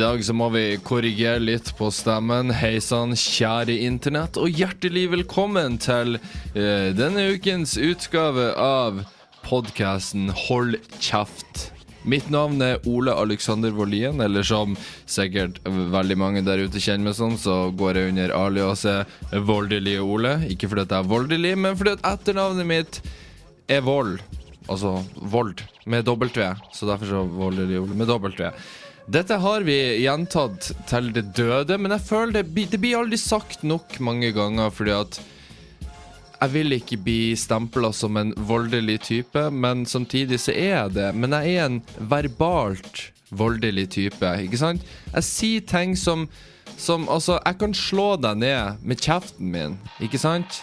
dag så må vi korrigere litt på stemmen. Hei sann, kjære internett, og hjertelig velkommen til eh, denne ukens utgave av podkasten Hold kjeft. Mitt navn er Ole Alexander Wollien, eller som sikkert veldig mange der ute kjenner meg som, så går jeg under aliaset Voldelige Ole. Ikke fordi at jeg er voldelig, men fordi at etternavnet mitt er Vold. Altså Vold med W. Så derfor så Voldelig Ole med W. Dette har vi gjentatt til det døde, men jeg føler det, det blir aldri sagt nok mange ganger, fordi at jeg vil ikke bli stempla som en voldelig type, men samtidig så er jeg det. Men jeg er en verbalt voldelig type, ikke sant? Jeg sier ting som som Altså, jeg kan slå deg ned med kjeften min, ikke sant?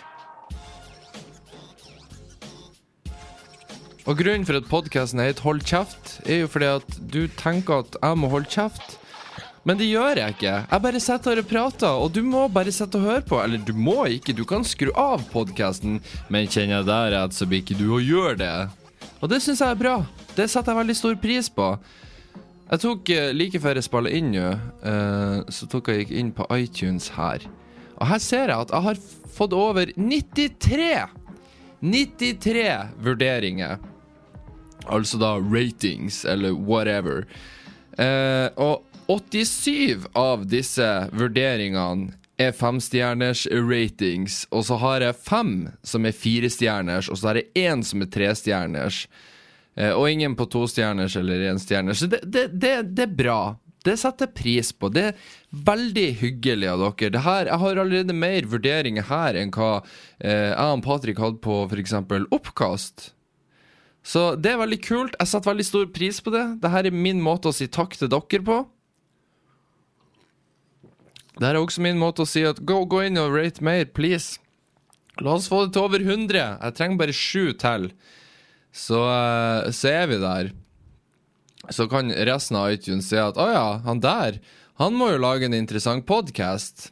Og grunnen for at podkasten heter Hold kjeft, er jo fordi at du tenker at jeg må holde kjeft. Men det gjør jeg ikke. Jeg bare sitter her og prater, og du må bare sitte og høre på. Eller du må ikke, du kan skru av podkasten, men kjenner jeg deg rett, så blir ikke du å gjøre det. Og det syns jeg er bra. Det setter jeg veldig stor pris på. Jeg tok, eh, Like før jeg spiller inn nå, eh, så tok jeg gikk inn på iTunes her. Og her ser jeg at jeg har fått over 93 93 vurderinger. Altså da ratings, eller whatever. Eh, og 87 av disse vurderingene er femstjerners ratings. Og så har jeg fem som er firestjerners, og så har jeg én som er trestjerners. Eh, og ingen på tostjerners eller enstjerners. Så det, det, det, det er bra. Det setter jeg pris på. Det er veldig hyggelig av dere. Her, jeg har allerede mer vurderinger her enn hva eh, jeg og Patrick hadde på f.eks. oppkast. Så det er veldig kult. Jeg setter veldig stor pris på det. Dette er min måte å si takk til dere på. Dette er også min måte å si at gå, gå inn og rate mer, please. La oss få det til over 100. Jeg trenger bare sju til. Så, eh, så er vi der. Så kan resten av iTunes si at å ja, han der, han må jo lage en interessant podkast.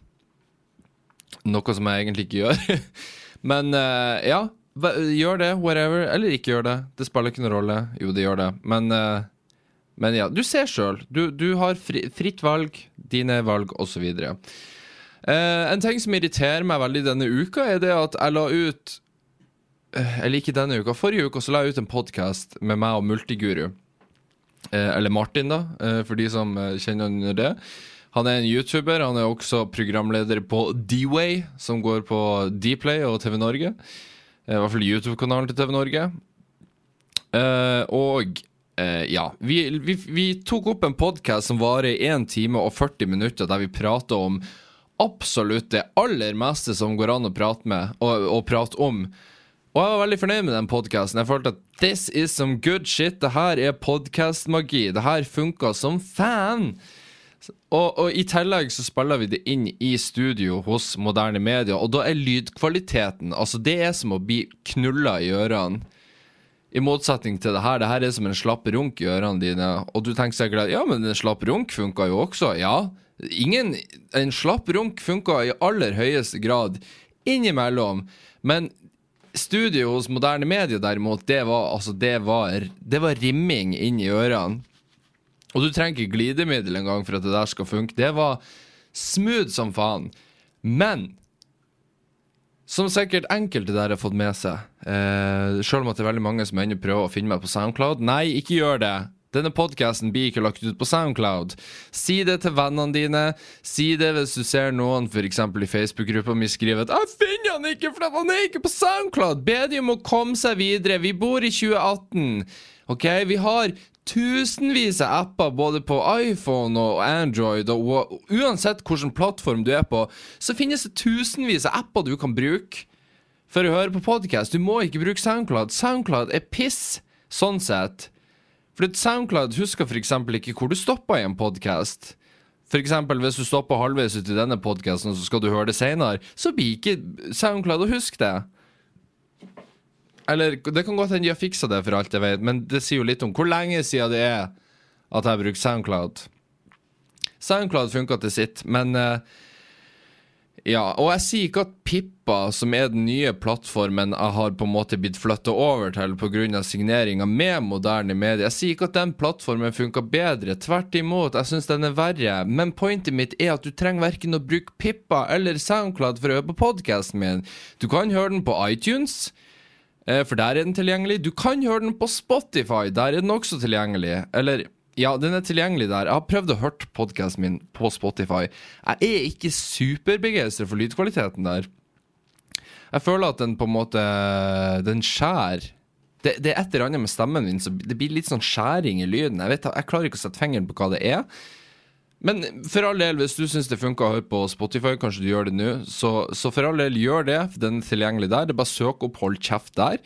Noe som jeg egentlig ikke gjør. Men eh, ja, gjør det, whatever. Eller ikke gjør det. Det spiller ikke noen rolle. Jo, det gjør det. Men, eh, men ja, du ser sjøl. Du, du har fri, fritt valg, dine valg, osv. Uh, en ting som irriterer meg veldig denne uka, er det at jeg la ut uh, Eller ikke denne uka, forrige uke så la jeg ut en podkast med meg og Multiguru. Uh, eller Martin, da, uh, for de som eh, kjenner han under det. Han er en YouTuber. Han er også programleder på D-Way, som går på Dplay og TV Norge. Eh, I hvert fall YouTube-kanalen til TV Norge. Eh, og eh, ja, vi, vi, vi tok opp en podkast som varer 1 time og 40 minutter, der vi prater om absolutt det aller meste som går an å prate med og, og prate om. Og jeg var veldig fornøyd med den podkasten. Jeg følte at this is some good shit. Det her er podkastmagi. Det her funka som fan. Og, og i tillegg så spiller vi det inn i studio hos moderne media, og da er lydkvaliteten Altså, det er som å bli knulla i ørene. I motsetning til det her, det her er som en slapp runk i ørene dine, og du tenker sikkert ja, men en slapp runk funka jo også. Ja, ingen En slapp runk funka i aller høyeste grad innimellom, men studio hos moderne media derimot, det var altså Det var, det var rimming inn i ørene. Og du trenger ikke glidemiddel engang for at det der skal funke. Det var smooth som faen. Men som sikkert enkelte der har fått med seg, eh, sjøl om det er veldig mange som ennå prøver å finne meg på Soundcloud Nei, ikke gjør det. Denne podkasten blir ikke lagt ut på Soundcloud. Si det til vennene dine. Si det hvis du ser noen f.eks. i Facebook-gruppa mi skrive at 'Jeg finner han ikke, for han er ikke på Soundcloud'. Be de om å komme seg videre. Vi bor i 2018. Ok, Vi har tusenvis av apper både på iPhone og Android, og uansett hvilken plattform du er på, så finnes det tusenvis av apper du kan bruke for å høre på podkast. Du må ikke bruke Soundcloud. Soundcloud er piss, sånn sett. For Soundcloud husker f.eks. ikke hvor du stoppa i en podkast. F.eks. hvis du stopper halvveis ut i denne podkasten, så skal du høre det seinere, så blir ikke Soundcloud å huske det. Eller det kan godt hende de har fiksa det, for alt jeg vet, men det sier jo litt om hvor lenge siden det er at jeg bruker Soundcloud. Soundcloud funka til sitt, men uh, Ja, og jeg sier ikke at Pippa, som er den nye plattformen jeg har på en måte blitt flytta over til pga. signeringa med moderne medier, jeg sier ikke at den plattformen funka bedre. Tvert imot, jeg syns den er verre. Men pointet mitt er at du trenger verken å bruke Pippa eller SoundCloud for å høre på podkasten min. Du kan høre den på iTunes. Eh, For der er den tilgjengelig. Du kan høre den på Spotify. Der er den også tilgjengelig. Eller ja, den er tilgjengelig der. Jeg har prøvd å høre podkasten min på Spotify. Jeg er ikke superbegeistra for lydkvaliteten der. Jeg føler at den på en måte Den skjærer. Det, det er et eller annet med stemmen min, så det blir litt sånn skjæring i lyden. Jeg, vet, jeg klarer ikke å sette fingeren på hva det er. Men for all del, hvis du syns det funker å høre på Spotify, kanskje du gjør det nå, så, så for all del, gjør det. Den er tilgjengelig der. Det er bare søk opp Hold kjeft der.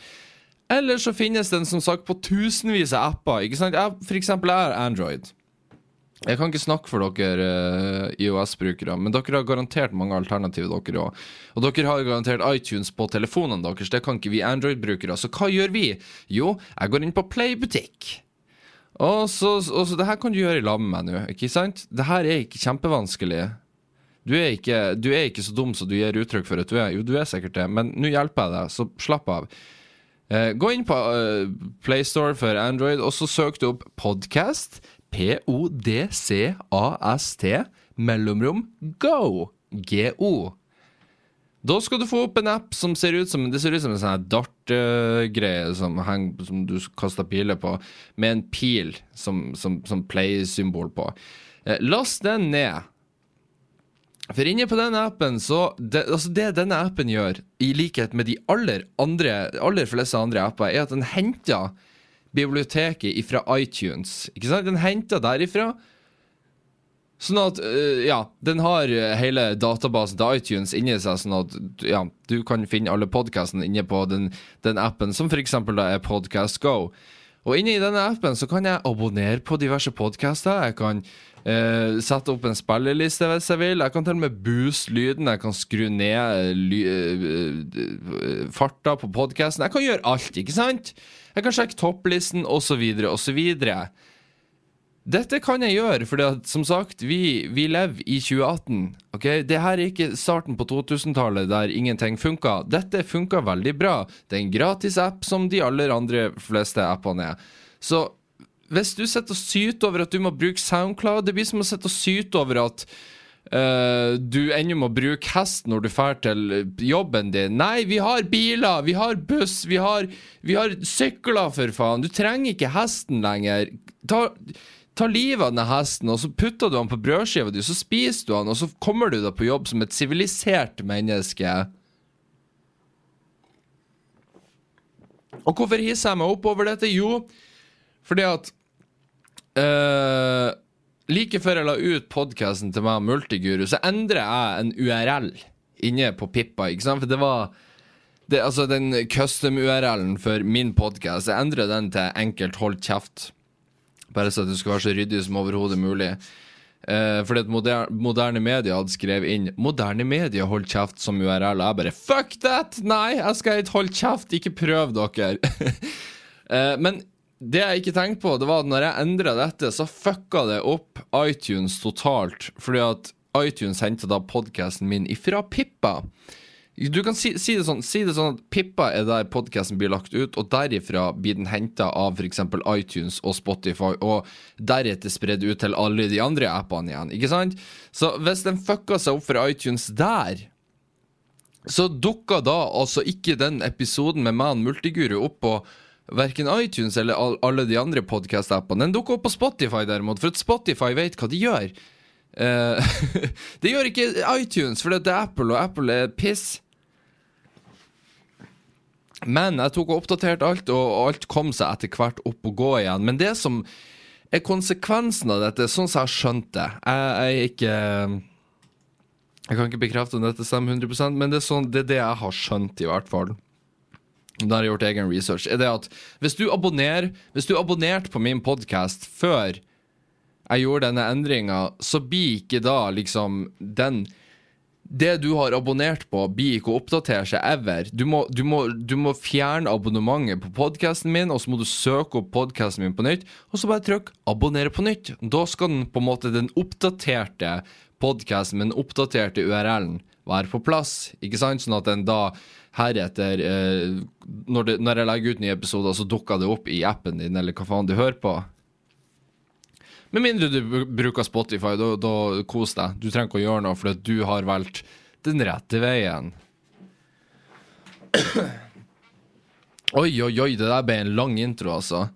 Eller så finnes den som sagt på tusenvis av apper. Ikke sant? Jeg, for eksempel jeg har Android. Jeg kan ikke snakke for dere uh, IOS-brukere, men dere har garantert mange alternativer, dere òg. Og dere har garantert iTunes på telefonene deres. Det kan ikke vi Android-brukere. Så hva gjør vi? Jo, jeg går inn på Playbutikk. Og så, og så Det her kan du gjøre i lag med meg nå, ikke sant? Det her er ikke kjempevanskelig. Du er ikke, du er ikke så dum som du gir uttrykk for at du er. Jo, du er sikkert det, men nå hjelper jeg deg, så slapp av. Eh, gå inn på uh, PlayStore for Android, og så søk du opp Podcast. P-o-d-c-a-s-t, mellomrom, go. G-o. Da skal du få opp en app som ser ut som ser ut som en sånn dart-greie som, som du kaster piler på, med en pil som, som, som play-symbol på. Eh, last den ned. For inne på den appen, så det, altså det denne appen gjør, i likhet med de aller, andre, aller fleste andre apper, er at den henter biblioteket ifra iTunes. Ikke sant? Den henter derifra. Sånn at, øh, ja, den har øh, hele databasen til iTunes inni seg, sånn at ja, du kan finne alle podkastene inne på den, den appen, som eksempel da er Podcast Go. Og inni denne appen så kan jeg abonnere på diverse podcaster. Jeg kan eh, sette opp en spilleliste hvis jeg vil. Jeg kan til og med booste lyden. Jeg kan skru ned ly, eh, eh, farta på podcasten. Jeg kan gjøre alt, ikke sant? Jeg kan sjekke topplisten osv. osv. Dette kan jeg gjøre, for som sagt, vi, vi lever i 2018. ok? Det her er ikke starten på 2000-tallet der ingenting funka. Dette funka veldig bra. Det er en gratis app som de aller andre fleste appene er. Så hvis du sitter og syter over at du må bruke Soundcloud, det blir som å sitte og syte over at Uh, du ennå må bruke hest når du drar til jobben din. Nei, vi har biler, vi har buss, vi har, vi har sykler, for faen. Du trenger ikke hesten lenger. Ta, ta livet av denne hesten, og så putter du han på brødskiva di, så spiser du han, og så kommer du deg på jobb som et sivilisert menneske. Og hvorfor hisser jeg meg opp over dette? Jo, fordi at uh, Like før jeg la ut podkasten til meg og Multiguru, så endrer jeg en URL inne på Pippa, ikke sant? For det var det, Altså, den custom-URL-en for min podkast, jeg endrer den til enkelt hold kjeft. Bare så at det skal være så ryddig som overhodet mulig. Uh, fordi at moderne, moderne media hadde skrevet inn 'Moderne media, hold kjeft' som URL. Jeg bare 'fuck that'! Nei, jeg skal ikke holde kjeft, ikke prøv dere. uh, men det jeg ikke tenkte på, det var at når jeg endra dette, så fucka det opp iTunes totalt. Fordi at iTunes henta da podkasten min ifra Pippa. Du kan si, si, det sånn, si det sånn at Pippa er der podkasten blir lagt ut, og derifra blir den henta av f.eks. iTunes og Spotify, og deretter spredd ut til alle de andre appene igjen. Ikke sant? Så hvis den fucka seg opp for iTunes der, så dukka da altså ikke den episoden med og Multiguru opp på verken iTunes eller all, alle de andre podcast-appene. Den dukka opp på Spotify, derimot, for at Spotify vet hva de gjør. Uh, det gjør ikke iTunes, for det er Apple, og Apple er piss. Men jeg tok og oppdaterte alt, og alt kom seg etter hvert opp og gå igjen. Men det som er konsekvensen av dette, sånn som jeg har skjønt det Jeg jeg ikke Jeg kan ikke bekrefte om dette stemmer 100% men det er, sånn, det er det jeg har skjønt, i hvert fall. Da har jeg gjort egen research. Er det at hvis du abonnerer Hvis du abonnerte på min podkast før jeg gjorde denne endringa, så blir ikke da liksom den det du har abonnert på, blir ikke å oppdatere seg ever. Du må, du må, du må fjerne abonnementet på podkasten min, og så må du søke opp podkasten min på nytt, og så bare trykk 'abonnere på nytt'. Da skal den på en måte den oppdaterte podkasten med den oppdaterte URL-en være på plass. Ikke sant? Sånn at den da heretter, eh, når, det, når jeg legger ut nye episoder, så dukker det opp i appen din, eller hva faen du hører på. Med mindre du bruker Spotify, da, da kos deg. Du trenger ikke å gjøre noe for du har valgt den rette veien. Oi, oi, oi, det der ble en lang intro, altså.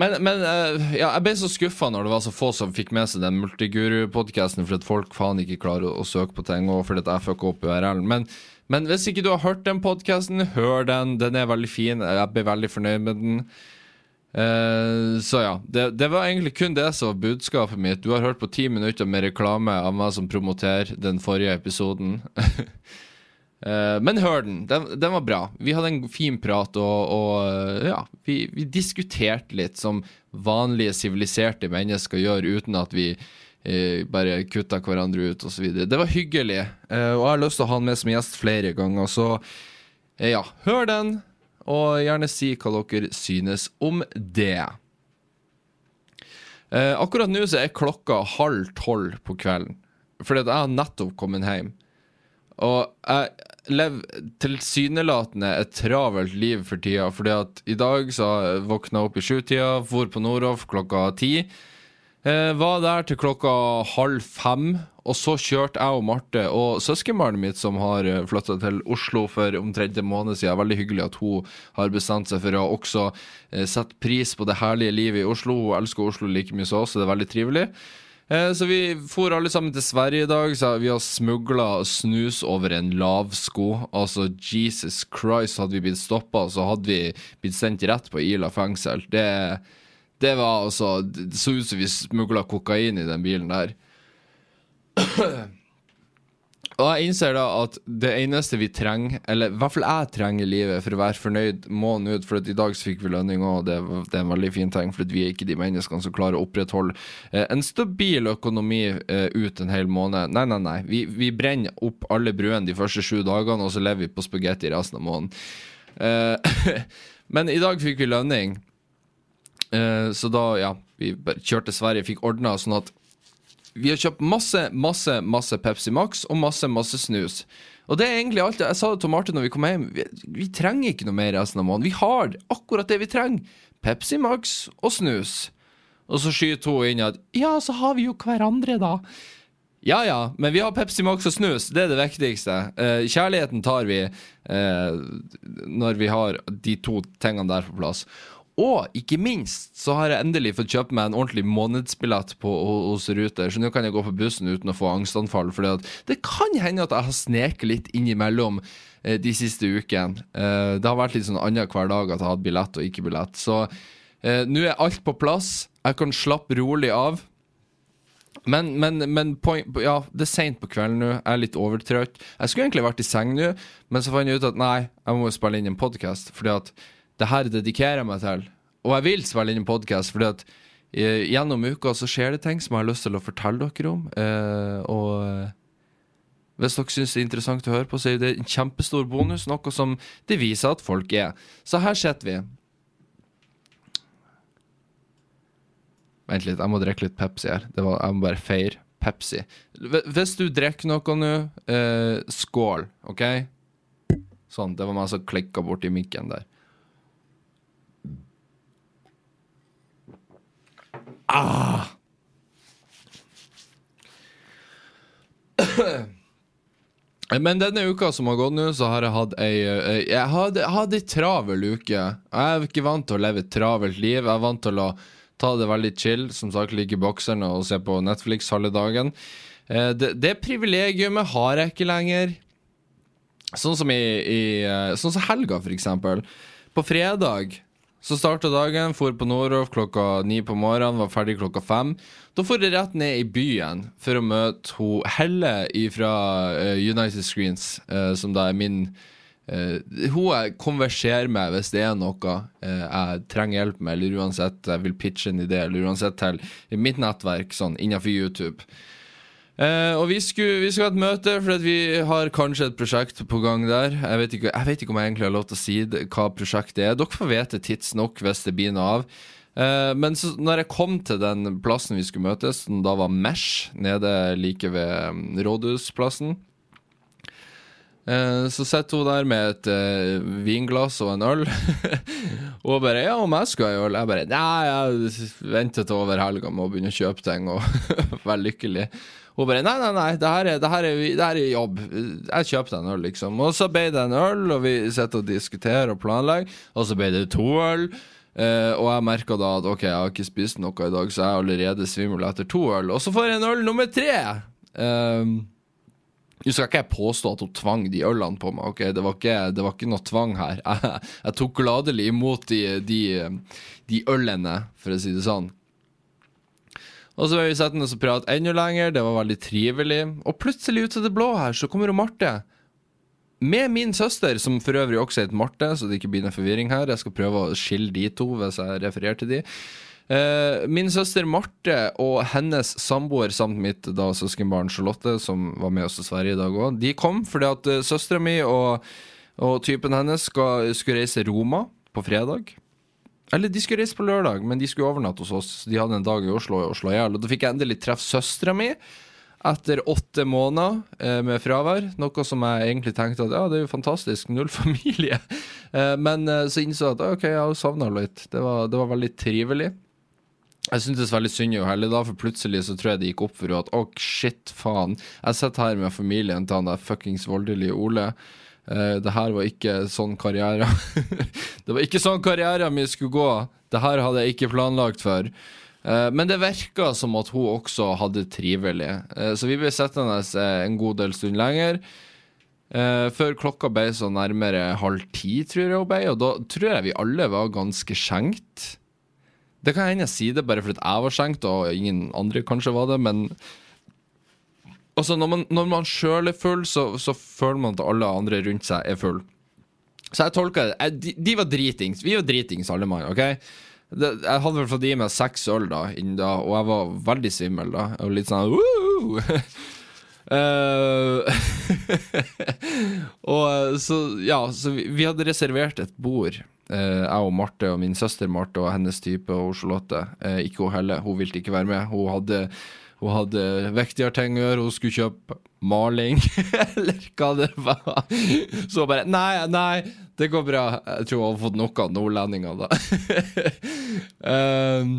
Men, men eh, ja, jeg ble så skuffa når det var så få som fikk med seg den Multiguru-podkasten, fordi folk faen ikke klarer å, å søke på ting, og fordi jeg fucka opp URL-en. Men, men hvis ikke du har hørt den podkasten, hør den. Den er veldig fin. Jeg ble veldig fornøyd med den. Eh, så ja, det, det var egentlig kun det som var budskapet mitt. Du har hørt på ti minutter med reklame av meg som promoterer den forrige episoden. uh, men hør den. den. Den var bra. Vi hadde en fin prat, og, og eh, ja, vi, vi diskuterte litt som vanlige siviliserte mennesker gjør, uten at vi uh, bare kutta hverandre ut osv. Det var hyggelig, og jeg har lyst til å ha han med som gjest flere ganger, så ja, hør den, og gjerne si hva dere synes om det. Eh, akkurat nå så er klokka halv tolv på kvelden, fordi at jeg har nettopp kommet hjem. Og jeg lever tilsynelatende et travelt liv for tida, fordi at i dag så våkna jeg opp i sjutida, for på Nordhoff klokka ti. Eh, var der til klokka halv fem, og så kjørte jeg og Marte og søskenbarnet mitt, som har flytta til Oslo for omtrent en måned siden. Veldig hyggelig at hun har bestemt seg for å også eh, sette pris på det herlige livet i Oslo. Hun elsker Oslo like mye som oss, så det er veldig trivelig. Eh, Så vi for alle sammen til Sverige i dag. Så vi har smugla snus over en lavsko. Altså, Jesus Christ, hadde vi blitt stoppa, så hadde vi blitt sendt rett på Ila fengsel. Det, det var altså Det så ut som vi smugla kokain i den bilen der. Og jeg innser da at det eneste vi trenger, eller i hvert fall jeg trenger i livet for å være fornøyd måneden ut, for i dag så fikk vi lønning og det, det er en veldig fin ting, for vi er ikke de menneskene som klarer å opprettholde eh, en stabil økonomi eh, ut en hel måned. Nei, nei, nei. Vi, vi brenner opp alle bruene de første sju dagene, og så lever vi på spagetti resten av måneden. Eh, men i dag fikk vi lønning, eh, så da, ja, vi bare kjørte Sverige, fikk ordna sånn at vi har kjøpt masse, masse, masse Pepsi Max og masse, masse snus. Og det er egentlig alt. Jeg sa det til Martin når vi kom hjem. Vi, vi trenger ikke noe mer resten av måneden. Vi har akkurat det vi trenger. Pepsi Max og snus. Og så skyter hun inn at ja, så har vi jo hverandre, da. Ja ja, men vi har Pepsi Max og snus. Det er det viktigste. Eh, kjærligheten tar vi eh, når vi har de to tingene der på plass. Og ikke minst så har jeg endelig fått kjøpt meg en ordentlig månedsbillett på, hos Ruter, så nå kan jeg gå på bussen uten å få angstanfall. For det kan hende at jeg har sneket litt innimellom eh, de siste ukene. Eh, det har vært litt sånn annenhver dag at jeg har hatt billett og ikke billett. Så eh, nå er alt på plass. Jeg kan slappe rolig av. Men, men, men point, ja, det er seint på kvelden nå. Jeg er litt overtrøtt. Jeg skulle egentlig vært i seng nå, men så fant jeg ut at nei, jeg må spille inn en podkast. Fordi at det her dedikerer jeg meg til. Og jeg vil spille inn en podkast, fordi at eh, gjennom uka så skjer det ting som jeg har lyst til å fortelle dere om. Eh, og eh, hvis dere syns det er interessant å høre på, så er det en kjempestor bonus, noe som det viser at folk er. Så her sitter vi. Vent litt, jeg må drikke litt Pepsi her. Var, jeg må bare feire Pepsi. Hvis du drikker noe nå, eh, skål, OK? Sånn. Det var meg som klikka borti mikken der. Men denne uka som har gått nå, så har jeg hatt ei ei- Jeg hadde, hadde ei travel uke. Jeg er ikke vant til å leve et travelt liv. Jeg er vant til å ta det veldig chill, som sagt ligge i bokseren og se på Netflix halve dagen. Eh, Det, det privilegiumet har jeg ikke lenger. Sånn som i, i eh, Sånn som helga, for eksempel. På fredag så starta dagen, for på Nordhoff klokka ni på morgenen, var ferdig klokka fem. Da for jeg rett ned i byen for å møte ho Helle fra United Screens, uh, som da er min uh, Hun jeg konverserer med hvis det er noe eh, jeg trenger hjelp med, eller uansett jeg vil pitche en idé, eller uansett til mitt nettverk sånn innenfor YouTube. Eh, og vi skulle, vi skulle ha et møte, for vi har kanskje et prosjekt på gang der. Jeg vet ikke, jeg vet ikke om jeg egentlig har lov til å si det, hva prosjektet er. Dere får vite tidsnok hvis det blir noe av. Eh, men så, når jeg kom til den plassen vi skulle møtes, som da var Mesh, nede like ved mm, Rådhusplassen Eh, så sitter hun der med et eh, vinglass og en øl. og bare 'Ja, om jeg skulle ha øl?' Jeg bare 'Nei, jeg venter til over helga med å begynne å kjøpe ting og være lykkelig'. Hun bare 'Nei, nei, nei, det her, er, det, her er, det her er jobb. Jeg kjøper deg en øl', liksom. Og så ble det en øl, og vi sitter og diskuterer og planlegger, og så ble det to øl. Uh, og jeg merka da at ok, jeg har ikke spist noe i dag, så jeg er allerede svimmel etter to øl. Og så får jeg en øl nummer tre! Uh, skal ikke jeg påstå at hun tvang de ølene på meg, ok? Det var ikke, det var ikke noe tvang her. Jeg, jeg tok gladelig imot de, de, de, ølene, for å si det sånn. Og så vi sittende og prate enda lenger, det var veldig trivelig. Og plutselig, ut av det blå her, så kommer Marte med min søster, som for øvrig også heter Marte, så det ikke blir noe forvirring her. Jeg skal prøve å skille de to hvis jeg refererer til de. Uh, min søster Marte og hennes samboer samt mitt da søskenbarn Charlotte, som var med oss til Sverige i dag òg, de kom fordi at uh, søstera mi og, og, typen hennes skal, skulle reise Roma på fredag. Eller de skulle reise på lørdag, men de skulle overnatte hos oss. De hadde en dag i Oslo og slå i hjel. Og da fikk jeg endelig treffe søstera mi etter åtte måneder eh, med fravær. Noe som jeg egentlig tenkte at ja, det er jo fantastisk, null familie. Eh, men eh, så innså jeg at ok, jeg har savna litt. Det var, det var, veldig trivelig. Jeg syntes veldig synd i henne da, for plutselig så tror jeg det gikk opp for henne at å, oh, shit, faen. Jeg sitter her med familien til han der fuckings voldelige Ole. Uh, det her var ikke sånn karriere Det var ikke sånn karrieren min skulle gå. Det her hadde jeg ikke planlagt for. Eh, men det virka som at hun også hadde trivelig, uh, så vi ble sittende en god del stund lenger. før klokka ble så nærmere halv ti, tror jeg hun ble, og da tror jeg vi alle var ganske skjenkt. Det kan hende jeg sier det bare fordi jeg var skjenkt, og ingen andre kanskje var det, men Altså, når man, når man sjøl er full, så, så, føler man at alle andre rundt seg er full. Så jeg tolka det de, de, var dritings. Vi var dritings, alle mann. ok? det, Jeg hadde vel fått i meg seks øl da, da, og jeg var veldig svimmel da. Jeg var litt sånn Uh, og så, ja, så vi, vi, hadde reservert et bord, eh, jeg og Marte og min søster Marte og hennes type og Charlotte. Eh, ikke hun heller, hun ville ikke være med. Hun hadde hun hadde viktigere ting å gjøre. Hun skulle kjøpe maling, eller hva det var. Så bare Nei, nei, det går bra. Jeg tror hun har fått nok av nordlendinger, da. um,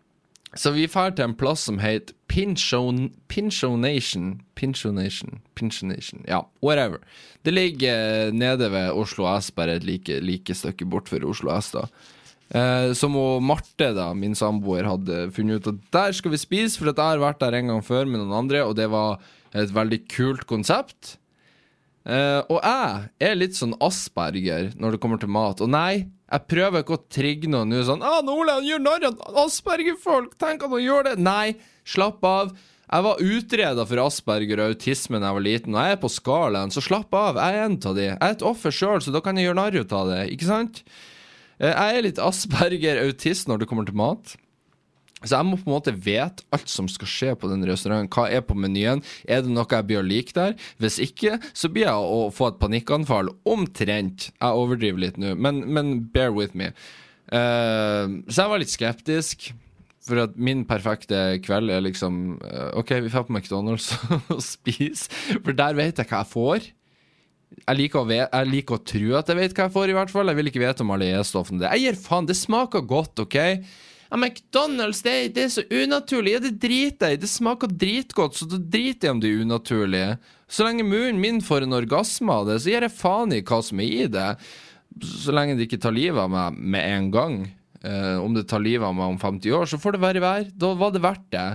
så vi drar til en plass som heter Pinchonation. Pinchonation. Pinchonation. Ja, whatever. Det ligger nede ved Oslo S, bare et like, like stykke bort for Oslo S, da. Eh, som Marte, da, min samboer, hadde funnet ut at der skal vi spise, for jeg har vært der en gang før med noen andre, og det var et veldig kult konsept. Eh, og jeg er litt sånn asperger når det kommer til mat. Og nei, jeg prøver ikke å trigge noen nå sånn ah, ah, han gjør narr av aspergerfolk! Tenk at han gjør det!' Nei, slapp av. Jeg var utreda for asperger og autisme da jeg var liten, og jeg er på skalaen, så slapp av. Jeg er en av de. Jeg er et offer sjøl, så da kan jeg gjøre narr av det, ikke sant? Eh, jeg er litt Asperger-autist når det kommer til mat. Så jeg må på en måte vite alt som skal skje på den restauranten. Hva er på menyen? Er det noe jeg blir å like der? Hvis ikke, så blir jeg å få et panikkanfall. Omtrent. Jeg overdriver litt nå, men, men, bear with me. Uh, så jeg var litt skeptisk. For at min perfekte kveld er liksom uh, OK, vi drar på McDonald's og spiser, for der vet jeg hva jeg får jeg liker, ve, jeg liker, å tro at jeg vet hva jeg får, i hvert fall. Jeg vil ikke vite om alle E-stoffene. Jeg gir faen, det smaker godt, OK? Ja, McDonald's, det, det, er så unaturlig. Ja, det driter jeg i. Det smaker dritgodt, så da driter jeg om det er unaturlig. Så lenge munnen min får en orgasme av det, så gir jeg faen i hva som er i det. Så lenge det ikke tar livet av meg med en gang. Eh, om det tar livet av meg om 50 år, så får det være vær. Da var det verdt det.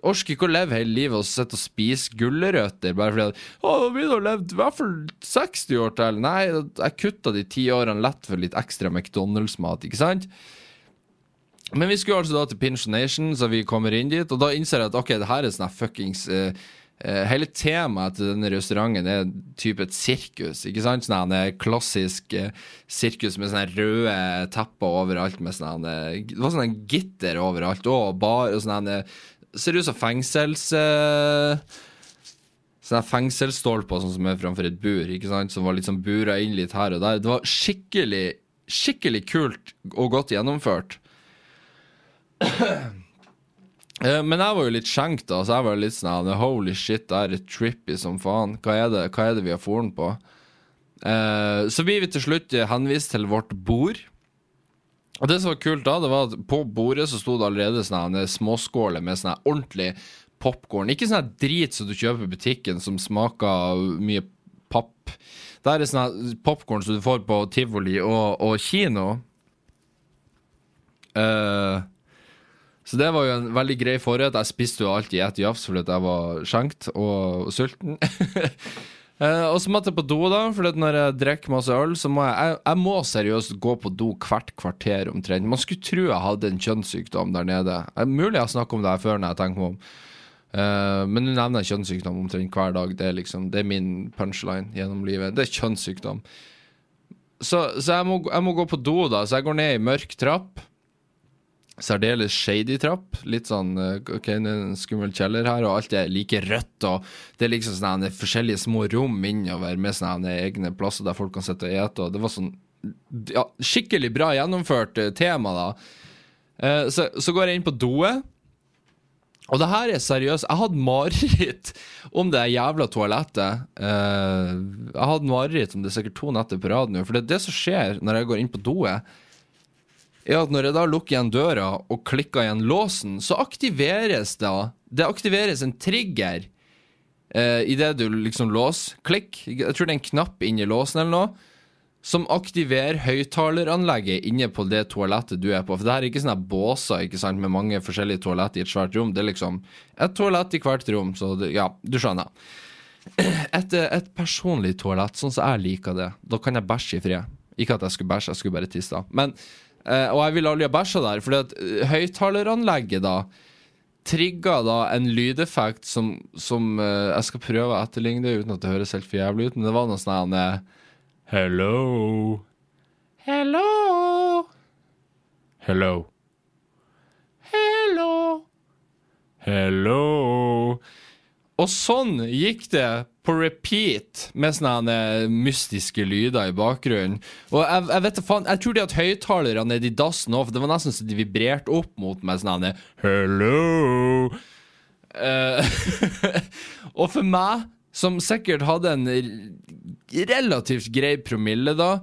Orker ikke å leve hele livet og sitte og spise gulrøtter bare fordi at, å, da blir du å leve i hvert fall 60 år til. Nei, jeg kutta de ti årene lett for litt ekstra McDonald's-mat, ikke sant? Men vi skulle altså da til Pinchination, så vi kommer inn dit, og da innser jeg at ok, det her er sånn fuckings uh, Hele temaet til denne restauranten er type et sirkus, ikke sant? Sånn klassisk uh, sirkus med sånne røde tepper overalt, med sånne, Det var sånn gitter overalt, og bar og sånn ser ut som fengsels... Uh, sånne fengselsstolper sånn som er framfor et bur, ikke sant? som var liksom bura inn litt her og der. Det var skikkelig, skikkelig kult og godt gjennomført. Eh, Men jeg var jo litt skjenkt, da, så jeg var litt sånn Holy shit, det er trippy som faen. Hva er det, hva er det vi har foren på? Eh, så blir vi til slutt henvist til vårt bord. Og det som var kult da, det var at på bordet så sto det allerede sånne småskåler med sånn ordentlig popkorn. Ikke sånn drit som du kjøper i butikken som smaker mye papp. Det er sånn popkorn som du får på tivoli og, og kino. Uh, så det var jo en veldig grei forrett. Jeg spiste jo alltid ett jafs fordi jeg var skjenkt og sulten. Eh, og så måtte jeg på do, da, for når jeg drikker masse øl, så må jeg, jeg Jeg må seriøst gå på do hvert kvarter omtrent. Man skulle tro jeg hadde en kjønnssykdom der nede. Er mulig jeg har snakket om det her før når jeg tenker meg om. Uh, men nå nevner jeg kjønnssykdom omtrent hver dag. Det er liksom Det er min punchline gjennom livet. Det er kjønnssykdom. Så, så jeg, må, jeg må gå på do, da. Så jeg går ned i mørk trapp. Særdeles shady trapp. Litt sånn eh, OK, er en skummel kjeller her, og alt er like rødt, og det er liksom sånne forskjellige små rom innover med sånne egne plasser der folk kan sitte og ete, og det var sånn ja, skikkelig bra gjennomført eh, tema, da. Eh, så, så går jeg inn på doet. Og det her er seriøst. Jeg hadde mareritt om det jævla toalettet. Eh, jeg hadde mareritt om det sikkert to netter på rad nå. For det er det som skjer når jeg går inn på doet, er at når jeg da lukker igjen døra og klikker igjen låsen, så aktiveres da Det aktiveres en trigger eh, idet du liksom låser. Klikk. Jeg tror det er en knapp inni låsen eller noe. Som aktiverer høyttaleranlegget inne på det toalettet du er på. For det her er ikke sånne båser ikke sant, med mange forskjellige toaletter i et svært rom. Det er liksom et toalett i hvert rom. Så det, ja, du skjønner. Et, et personlig toalett, sånn som jeg liker det. Da kan jeg bæsje i fred. Ikke at jeg skulle bæsje, jeg skulle bare tisse. Men, eh, og jeg ville aldri ha bæsja der, fordi at eh, høyttaleranlegget da trigga da en lydeffekt som, som uh, Jeg skal prøve å etterligne det uten at det høres helt for jævlig ut, men det var noe sånn her Hello. Hello. Hello. Hello. Hello. Og sånn gikk det på repeat med sånne mystiske lyder i bakgrunnen. Og jeg, jeg vet faen, jeg tror de hadde høyttalere nedi dassen òg, for det var nesten så de vibrerte opp mot meg sånn her, Hello! Uh, og for meg, som sikkert hadde en relativt grei promille da,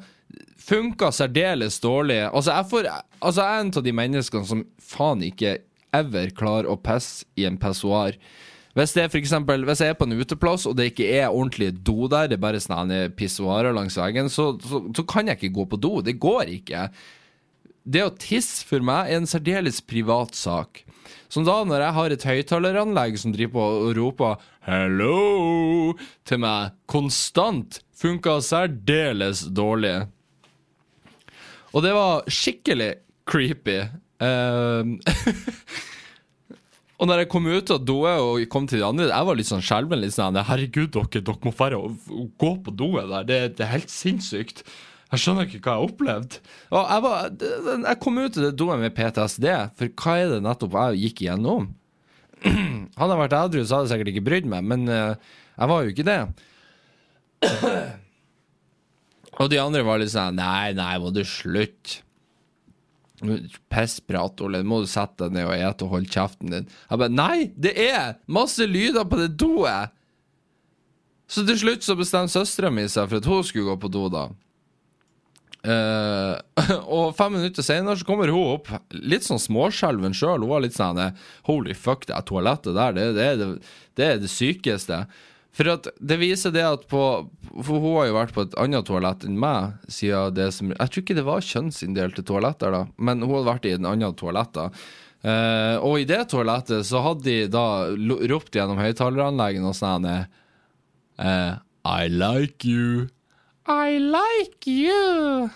funka særdeles dårlig. Altså, jeg, får, altså, jeg er en av de menneskene som faen ikke ever klarer å pisse i en pessoar. Hvis det er for eksempel, hvis jeg er på en uteplass og det ikke er ordentlig do der, det er bare sånne pissoarer langs veggen, så, så, så kan jeg ikke gå på do. Det går ikke. Det å tisse for meg er en særdeles privat sak. Som da når jeg har et høyttaleranlegg som driver på og roper 'hello' til meg konstant, funka særdeles dårlig. Og det var skikkelig creepy. Ehm, og når jeg kom ut av doet og kom til de andre, jeg var litt sånn skjelven. Litt sånn, Herregud, dere, dere må dra og gå på doet der. Det, det er helt sinnssykt. Jeg skjønner ikke hva jeg har opplevd. Og jeg, var, jeg kom ut av det doet med PTSD, for hva er det nettopp jeg gikk igjennom? Hadde jeg vært edru, så hadde jeg sikkert ikke brydd meg, men eh, jeg var jo ikke det. Og de andre var litt sånn Nei, nei, må du slutte. Pissprat, Ole. Må du sette deg ned og ete og holde kjeften din? Jeg bare Nei, det er masse lyder på det doet! Så til slutt så bestemte søstera mi seg for at hun skulle gå på do, da. Uh, og fem minutter senere så kommer hun opp litt sånn småskjelven sjøl. Hun var litt sånn Holy fuck, det toalettet der. Det, det, er det, det er det sykeste. For at det viser det at på For hun har jo vært på et annet toalett enn meg. Siden det som Jeg tror ikke det var kjønnsinndelte toaletter, da, men hun hadde vært i en annen toalett. da Eh, og i det toalettet så hadde de da ropt gjennom høyttaleranleggene og sånn eh, I like you. I like you.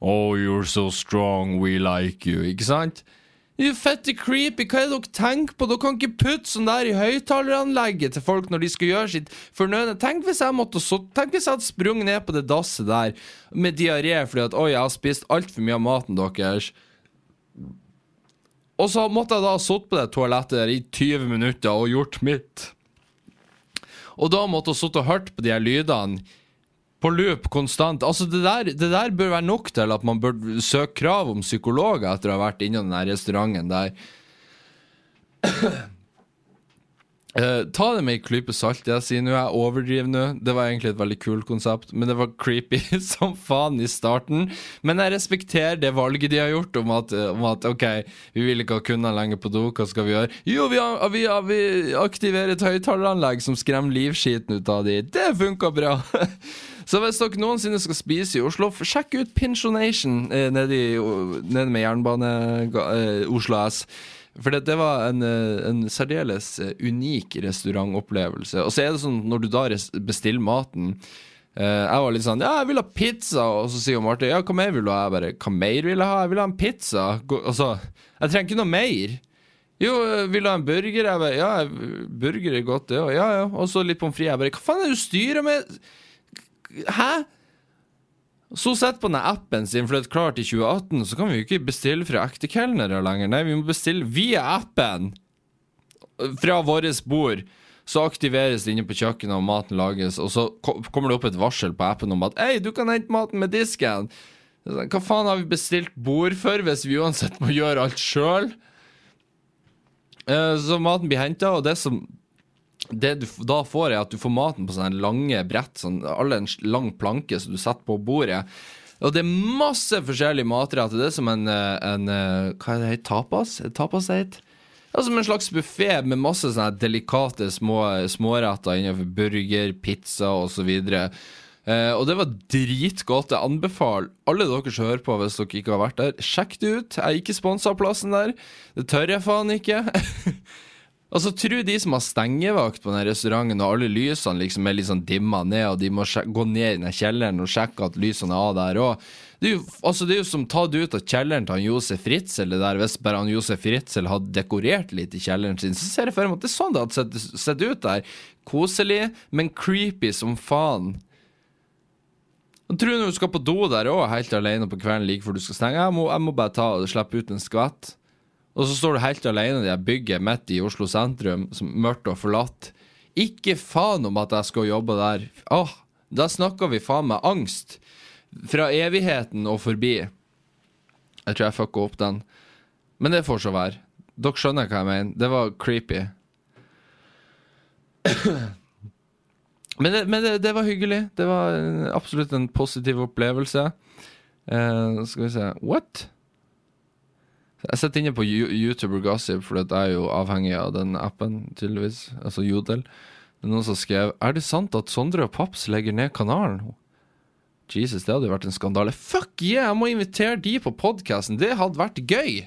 Oh, you're so strong, we like you. Ikke sant? Er fette creepy. Hva er det dere tenker på? Dere kan ikke putte sånn der i høyttaleranlegget til folk når de skal gjøre sitt fornødne. Tenk hvis jeg måtte så, Tenk hvis jeg hadde sprunget ned på det dasset der med diaré fordi at oi, jeg har spist altfor mye av maten deres. Og så måtte jeg da ha sittet på det toalettet der i 20 minutter og gjort mitt. Og da måtte jeg sittet og hørt på de her lydene på loop konstant. Altså det der, det der bør være nok til at man bør søke krav om psykologer etter å ha vært innom den restauranten der. Uh, ta det med ei klype salt. Jeg sier nå jeg overdriver nå. Det var egentlig et veldig kult konsept, men det var creepy som faen i starten. Men jeg respekterer det valget de har gjort om at, om at OK, vi vil ikke ha kunder lenger på do, hva skal vi gjøre? Jo, vi, vi, vi aktiverer et høyttaleranlegg som skremmer livskiten ut av de. Det funka bra! Så hvis dere noensinne skal spise i Oslo, sjekk ut Pinsjonation eh, nede, nede med jernbane eh, Oslo S. For det, det var en, eh, en, særdeles eh, unik restaurantopplevelse. Og så er det sånn når du da bestiller maten eh, Jeg var litt sånn Ja, jeg vil ha pizza. Og så sier Marte ja, hva mer vil du ha? Jeg bare Hva mer vil jeg ha? Jeg vil ha en pizza. Altså, jeg trenger ikke noe mer. Jo, vil du ha en burger? Jeg bare Ja, burger er godt, det òg. Ja, ja. Og så litt pommes frites. Jeg bare Hva faen er det du styrer med? Hæ? Så sett på den appen sin, for det er klart i 2018 så kan vi jo ikke bestille fra ekte kelnere lenger. Nei, vi må bestille via appen! Fra vårt bord. Så aktiveres det inne på kjøkkenet, og maten lages, og så kommer det opp et varsel på appen om at Hei, du kan hente maten med disken! Hva faen har vi bestilt bord for, hvis vi uansett må gjøre alt sjøl? Eh, så maten blir henta, og det som det du da får, er at du får maten på sånne lange brett, sånn, alle en lang planke som du setter på bordet. Og det er masse forskjellige matretter. Det er som en, eh, en eh, Hva er det heter? Tapas? Tapas det heter? Ja, som en slags buffé med masse sånne delikate små, småretter innenfor burger, pizza osv. Uh, og det var dritgodt. Jeg anbefaler alle dere som hører på, hvis dere ikke har vært der, sjekk det ut. Jeg er ikke sponsa av plassen der. Det tør jeg faen ikke. Altså, tro de som har stengevakt på den restauranten, og alle lysene liksom er litt sånn dimma ned, og de må gå ned i den kjelleren og sjekke at lysene er av der òg. Det er jo altså, det er jo som tatt ut av kjelleren til han Josef Fritzel. Der, hvis bare han Josef Fritzel hadde dekorert litt i kjelleren sin, så ser jeg for meg at det er sånn det hadde sett, sett ut der. Koselig, men creepy som faen. Og tror du skal på do der òg, helt alene på kvelden like før du skal stenge. Jeg må, jeg må bare ta og slippe ut en skvett. Og så står du helt alene i det bygget midt i Oslo sentrum, som mørkt og forlatt. Ikke faen om at jeg skal jobbe der. Åh, da snakker vi faen meg angst. Fra evigheten og forbi. Jeg tror jeg fucka opp den. Men det får så være. Dere skjønner hva jeg mener. Det var creepy. Men, det, men det, det, var hyggelig. Det var absolutt en positiv opplevelse. Uh, skal vi se What? Jeg sitter inne på YouTuber Gossip, for jeg er jo avhengig av den appen, tydeligvis. Altså Jodel. Det er noen som skrev Er det sant at Sondre og Paps legger ned kanalen? Jesus, det hadde jo vært en skandale. Fuck yeah! Jeg må invitere de på podkasten! Det hadde vært gøy!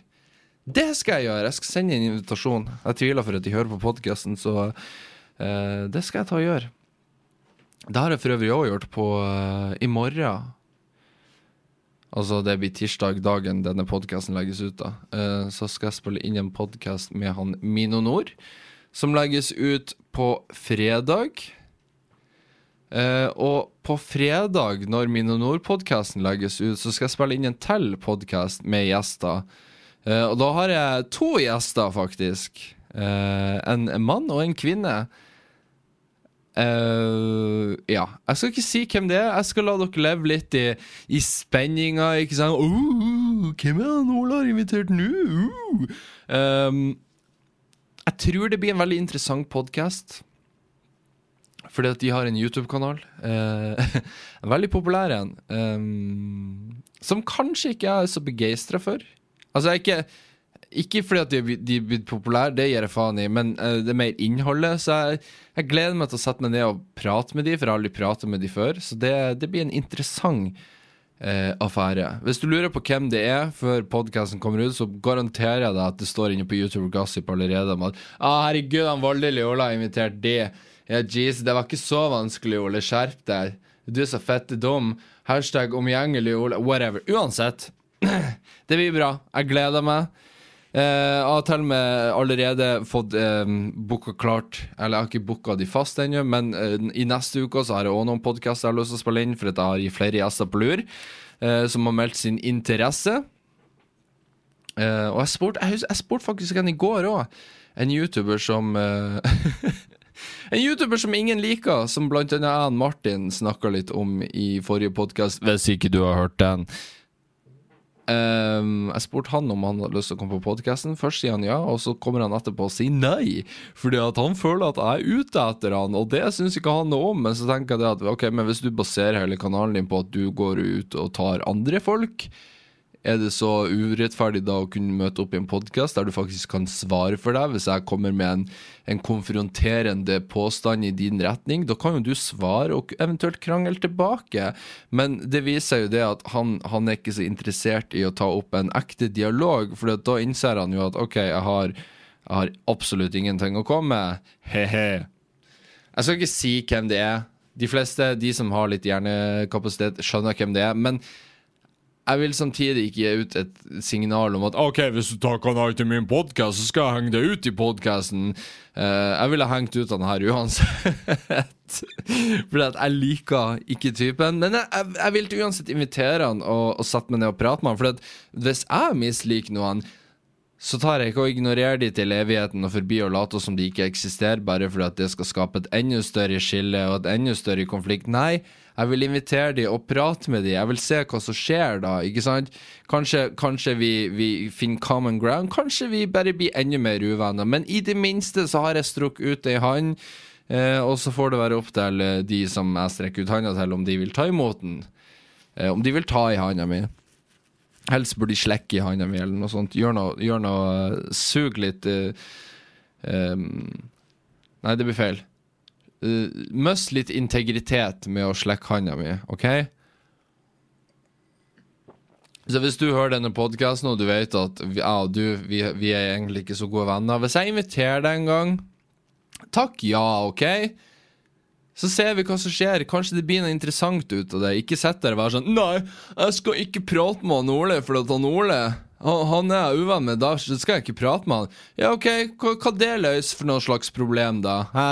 Det skal jeg gjøre! Jeg skal sende en invitasjon. Jeg tviler for at de hører på podkasten, så uh, det skal jeg ta og gjøre. Det har jeg for øvrig òg gjort på uh, i morgen. Altså det blir tirsdag, dagen denne podkasten legges ut. da uh, Så skal jeg spille inn en podkast med han Mino Nord, som legges ut på fredag. Uh, og på fredag, når Mino Nord-podkasten legges ut, så skal jeg spille inn en til podkast med gjester. Uh, og da har jeg to gjester, faktisk. en mann og en kvinne. Uh, ja. Jeg skal ikke si hvem det er. Jeg skal la dere leve litt i, i spenninga. Ikke sant? Uh, hvem er det Ola har invitert nå? Uh. Um, jeg tror det blir en veldig interessant podkast. Fordi at de har en YouTube-kanal. Uh, veldig populær en. Um, som kanskje ikke jeg er så begeistra for. Altså, jeg er ikke ikke fordi at de, de er blitt populære, det gir jeg faen i, men uh, det er mer innholdet. Så jeg, jeg, gleder meg til å sette meg ned og prate med de, for jeg har aldri pratet med de før. Så det, det blir en interessant uh, affære. Hvis du lurer på hvem det er før podkasten kommer ut, så garanterer jeg deg at det står inne på YouTube Gossip allerede om at ah, 'Herregud, han voldelig Ola har invitert de'. Ja, jeez, det var ikke så vanskelig, Ole. Skjerp deg. Du er så fette dum. Hashtag omgjengelig Ole. Whatever. Uansett. det blir bra. Jeg gleder meg. Eh, jeg har til og med allerede fått eh, booka klart Eller jeg har ikke booka de fast ennå, men eh, i neste uke så har jeg òg noen podkaster jeg har lyst til å spille inn, for jeg har flere gjester på lur eh, som har meldt sin interesse. Og jeg spurte spurt faktisk en i går òg, en YouTuber som En YouTuber som ingen liker, som blant annet Martin snakka litt om i forrige podkast, hvis ikke du har hørt den. Um, jeg spurte han om han hadde lyst til å komme på podkasten. Først sier han ja, og så kommer han etterpå og sier nei. Fordi at han føler at jeg er ute etter han, og det syns ikke han noe om. Men så tenker jeg at ok, men hvis du baserer hele kanalen din på at du går ut og tar andre folk, er det så urettferdig da å kunne møte opp i en podkast der du faktisk kan svare for deg? Hvis jeg kommer med en, en, konfronterende påstand i din retning, da kan jo du svare og eventuelt krangle tilbake. Men det viser jo det at han, han er ikke så interessert i å ta opp en ekte dialog, for da innser han jo at OK, jeg har, jeg har absolutt ingenting å komme med. He-he. Jeg skal ikke si hvem det er. De fleste, de som har litt hjernekapasitet, skjønner hvem det er. Men jeg vil samtidig ikke gi ut et signal om at OK, hvis du tar kanal til min podkast, så skal jeg henge deg ut i podkasten. Uh, eh, jeg ville hengt ut han her uansett. Fordi at jeg liker ikke typen. Men jeg, jeg, jeg vil uansett invitere han og, og sette meg ned og prate med han. For hvis jeg misliker noen, så tar jeg ikke og ignorerer de til evigheten og forbi og later som de ikke eksisterer, bare fordi at det skal skape et enda større skille og et enda større konflikt. Nei, jeg vil invitere de og prate med de. Jeg vil se hva som skjer da. ikke sant? Kanskje, kanskje vi, vi, finner common ground. Kanskje vi bare blir enda mer uvenner. Men i det minste så har jeg strukket ut ei hånd, eh, og så får det være opp til eh, de som jeg strekker ut handa til, om de vil ta imot den. Eh, om de vil ta i handa mi. Helst burde de slekke i handa mi, eller noe sånt. Gjør noe, gjør noe uh, Sug litt uh, um, Nei, det blir feil uh, Mist litt integritet med å slekke handa mi, OK? Så hvis du hører denne podkasten og du vet at ja, du, vi, vi, er egentlig ikke så gode venner Hvis jeg inviterer deg en gang, takk ja, OK? Så ser vi hva som skjer. Kanskje det blir noe interessant ut av det. Ikke sitt der og være sånn Nei, jeg skal ikke prate med han Ole, for at han Ole han er jeg uvenn med, da skal jeg ikke prate med han. Ja, OK, hva, hva det løser for noe slags problem, da? Hæ?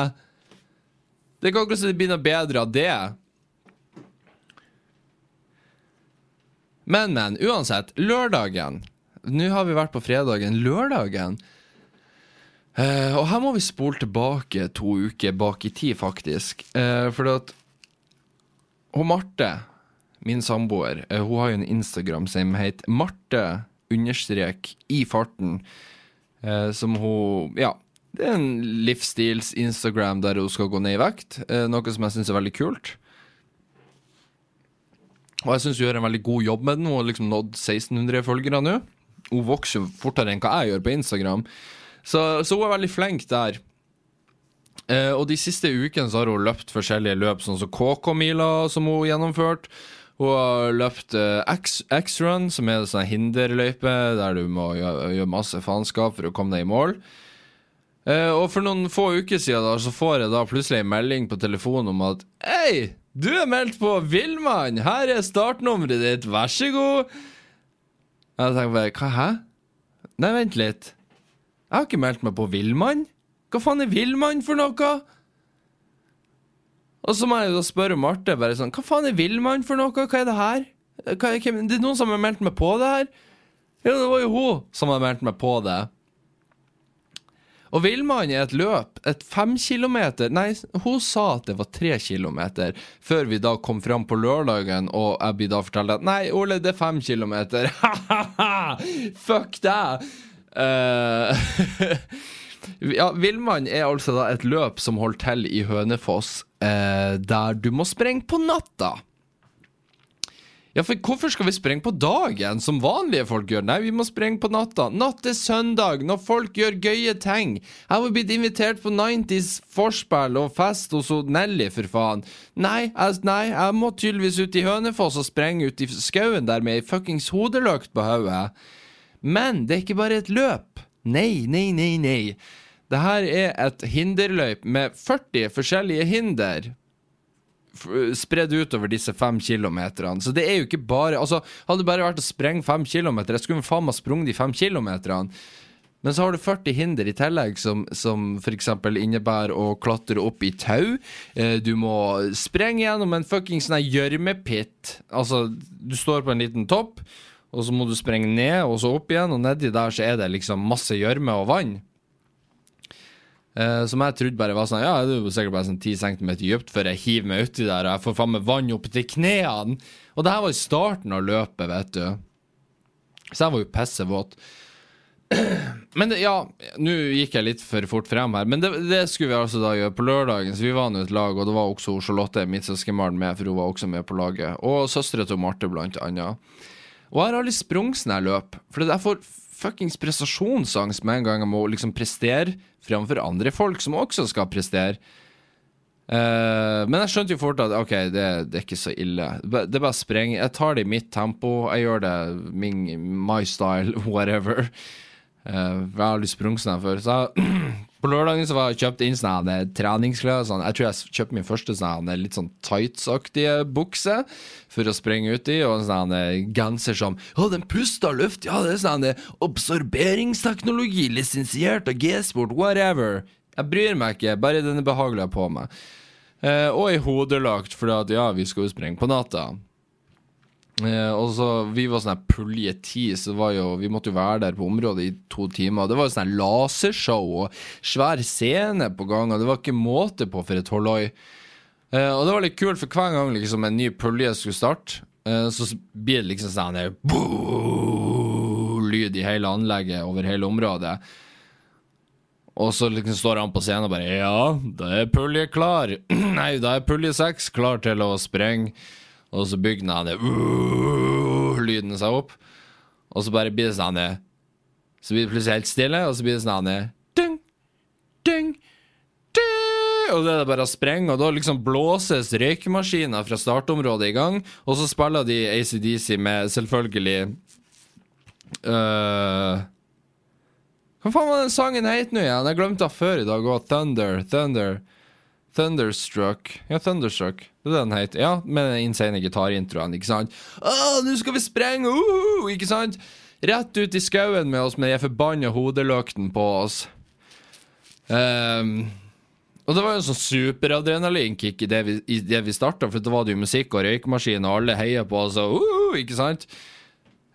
Det er ikke blir noe bedre av det. Men, men. Uansett. Lørdagen. Nå har vi vært på fredagen. Lørdagen uh, Og her må vi spole tilbake to uker bak i tid, faktisk. Uh, for at hun Marte, min samboer, uh, hun har jo en Instagram som heter Marte understrek i farten. som hun Ja det er en livsstils-Instagram der hun skal gå ned i vekt, eh, noe som jeg syns er veldig kult. Og jeg syns hun gjør en veldig god jobb med den. Hun har liksom nådd 1600 følgere nå. Hun vokser fortere enn hva jeg gjør på Instagram. Så, så hun er veldig flink der. Eh, og de siste ukene så har hun løpt forskjellige løp, sånn som KK-mila, som hun gjennomførte. Hun har løpt eh, X-run, som er en sånn hinderløype der du må gjøre, gjøre masse faenskap for å komme deg i mål. Uh, og for noen få uker siden da, så får jeg da plutselig en melding på telefonen om at Hei, du er meldt på Villmann! Her er startnummeret ditt, vær så god! Jeg tenker bare Hva, hæ? Nei, vent litt. Jeg har ikke meldt meg på Villmann. Hva faen er Villmann for noe? Og så må jeg da spørre Marte bare sånn Hva faen er Villmann for noe? Hva er det her? Hva, det er noen som har meldt meg på det her? Ja, det var jo hun som hadde meldt meg på det. Og Villmann er et løp, et fem kilometer Nei, hun sa at det var tre kilometer, før vi da kom fram på lørdagen, og Abby da fortalte at nei, Ole, det er fem kilometer. Ha-ha-ha! Fuck deg! Uh, ja, Villmann er altså da et løp som holder til i Hønefoss, uh, der du må sprenge på natta. Ja, for hvorfor skal vi sprenge på dagen, som vanlige folk gjør? Nei, vi må sprenge på natta. Natt til søndag, når folk gjør gøye ting. Jeg var blitt invitert på 90s forspill og fest hos Nelly, for faen. Nei, jeg, nei, jeg må tydeligvis ut i Hønefoss og sprenge ut i skauen der med ei fuckings hodeløkt på hodet. Men det er ikke bare et løp. Nei, nei, nei, nei. Det her er et hinderløyp med 40 forskjellige hinder spredd utover disse fem kilometerne. Så det er jo ikke bare Altså, hadde det bare vært å sprenge fem kilometer, jeg skulle faen meg sprunget de fem kilometerne. Men så har du 40 hinder i tillegg, som, som f.eks. innebærer å klatre opp i tau. Eh, du må sprenge gjennom en fuckings sånn gjørmepitt. Altså, du står på en liten topp, og så må du sprenge ned, og så opp igjen, og nedi der så er det liksom masse gjørme og vann. Uh, som jeg trodde bare var sånn Ja, det er sikkert bare sånn 10 cm dypt før jeg hiver meg uti der og jeg får faen meg vann opp til knærne. Og det her var i starten av løpet, vet du. Så jeg var jo pissevåt. Men det, ja, nå gikk jeg litt for fort frem her, men det, det skulle vi altså da gjøre på lørdagen. Så vi var nå et lag, og det var også Charlotte, mitt søskenbarn, med, for hun var også med på laget. Og søstera til Marte, blant annet. Og jeg har aldri sprunget jeg løp, for jeg får fuckings prestasjonsangst med en gang jeg må liksom prestere framfor andre folk som også skal prestere. Uh, men jeg skjønte jo fort at OK, det, det, er ikke så ille. Det er bare spreng. Jeg tar det i mitt tempo. Jeg gjør det min, my style, whatever. Uh, jeg har aldri sprunget sånn før. Så jeg, på lørdagen så var jeg kjøpt inn sånne treningsklær. Sånn. Jeg tror jeg kjøpte min første sånn, litt sånn tights-aktige bukse for å sprenge ut i, og en sånn genser som Å, den puster luft! Ja, det er sånn absorberingsteknologi, lisensiert av G-sport, whatever. Jeg bryr meg ikke, bare den er behagelig på meg. Eh, og i hodelagt, for at ja, vi skal jo sprenge på natta. Eh, og så, Vi var sånn pulje ti, så jo, vi måtte jo være der på området i to timer. Det var jo sånn lasershow og svær scene på gang, og det var ikke måte på for et holloi. Eh, og det var litt kult, for hver gang liksom en ny pulje skulle starte, eh, så blir det liksom sånn her lyd i hele anlegget over hele området. Og så liksom står han på scenen og bare Ja, da er pulje klar. Nei, da er pulje seks klar til å sprenge. Og så bygger han det uh, lyden seg opp. Og så bare blir det sånn Så blir det plutselig helt stille, og så blir det sånn ding, ding, Og det er det bare å sprenge, og da liksom blåses røykemaskiner fra startområdet i gang, og så spiller de ACDC med selvfølgelig uh, hva faen var den sangen het nå igjen? Jeg glemte den før i dag òg. Thunder. Thunder. Thunderstruck. Ja, Thunderstruck. Det er det den heter. Ja, med den insane gitarintroen, ikke sant? Å, nå skal vi sprenge! Uh, ikke sant? Rett ut i skauen med oss med de forbanna hodeløkten på oss. Um, og det var jo en sånn superadrenalinkick i det vi, i vi starta, for da var det jo musikk og røykemaskin, og alle heia på oss, og uh, ikke sant?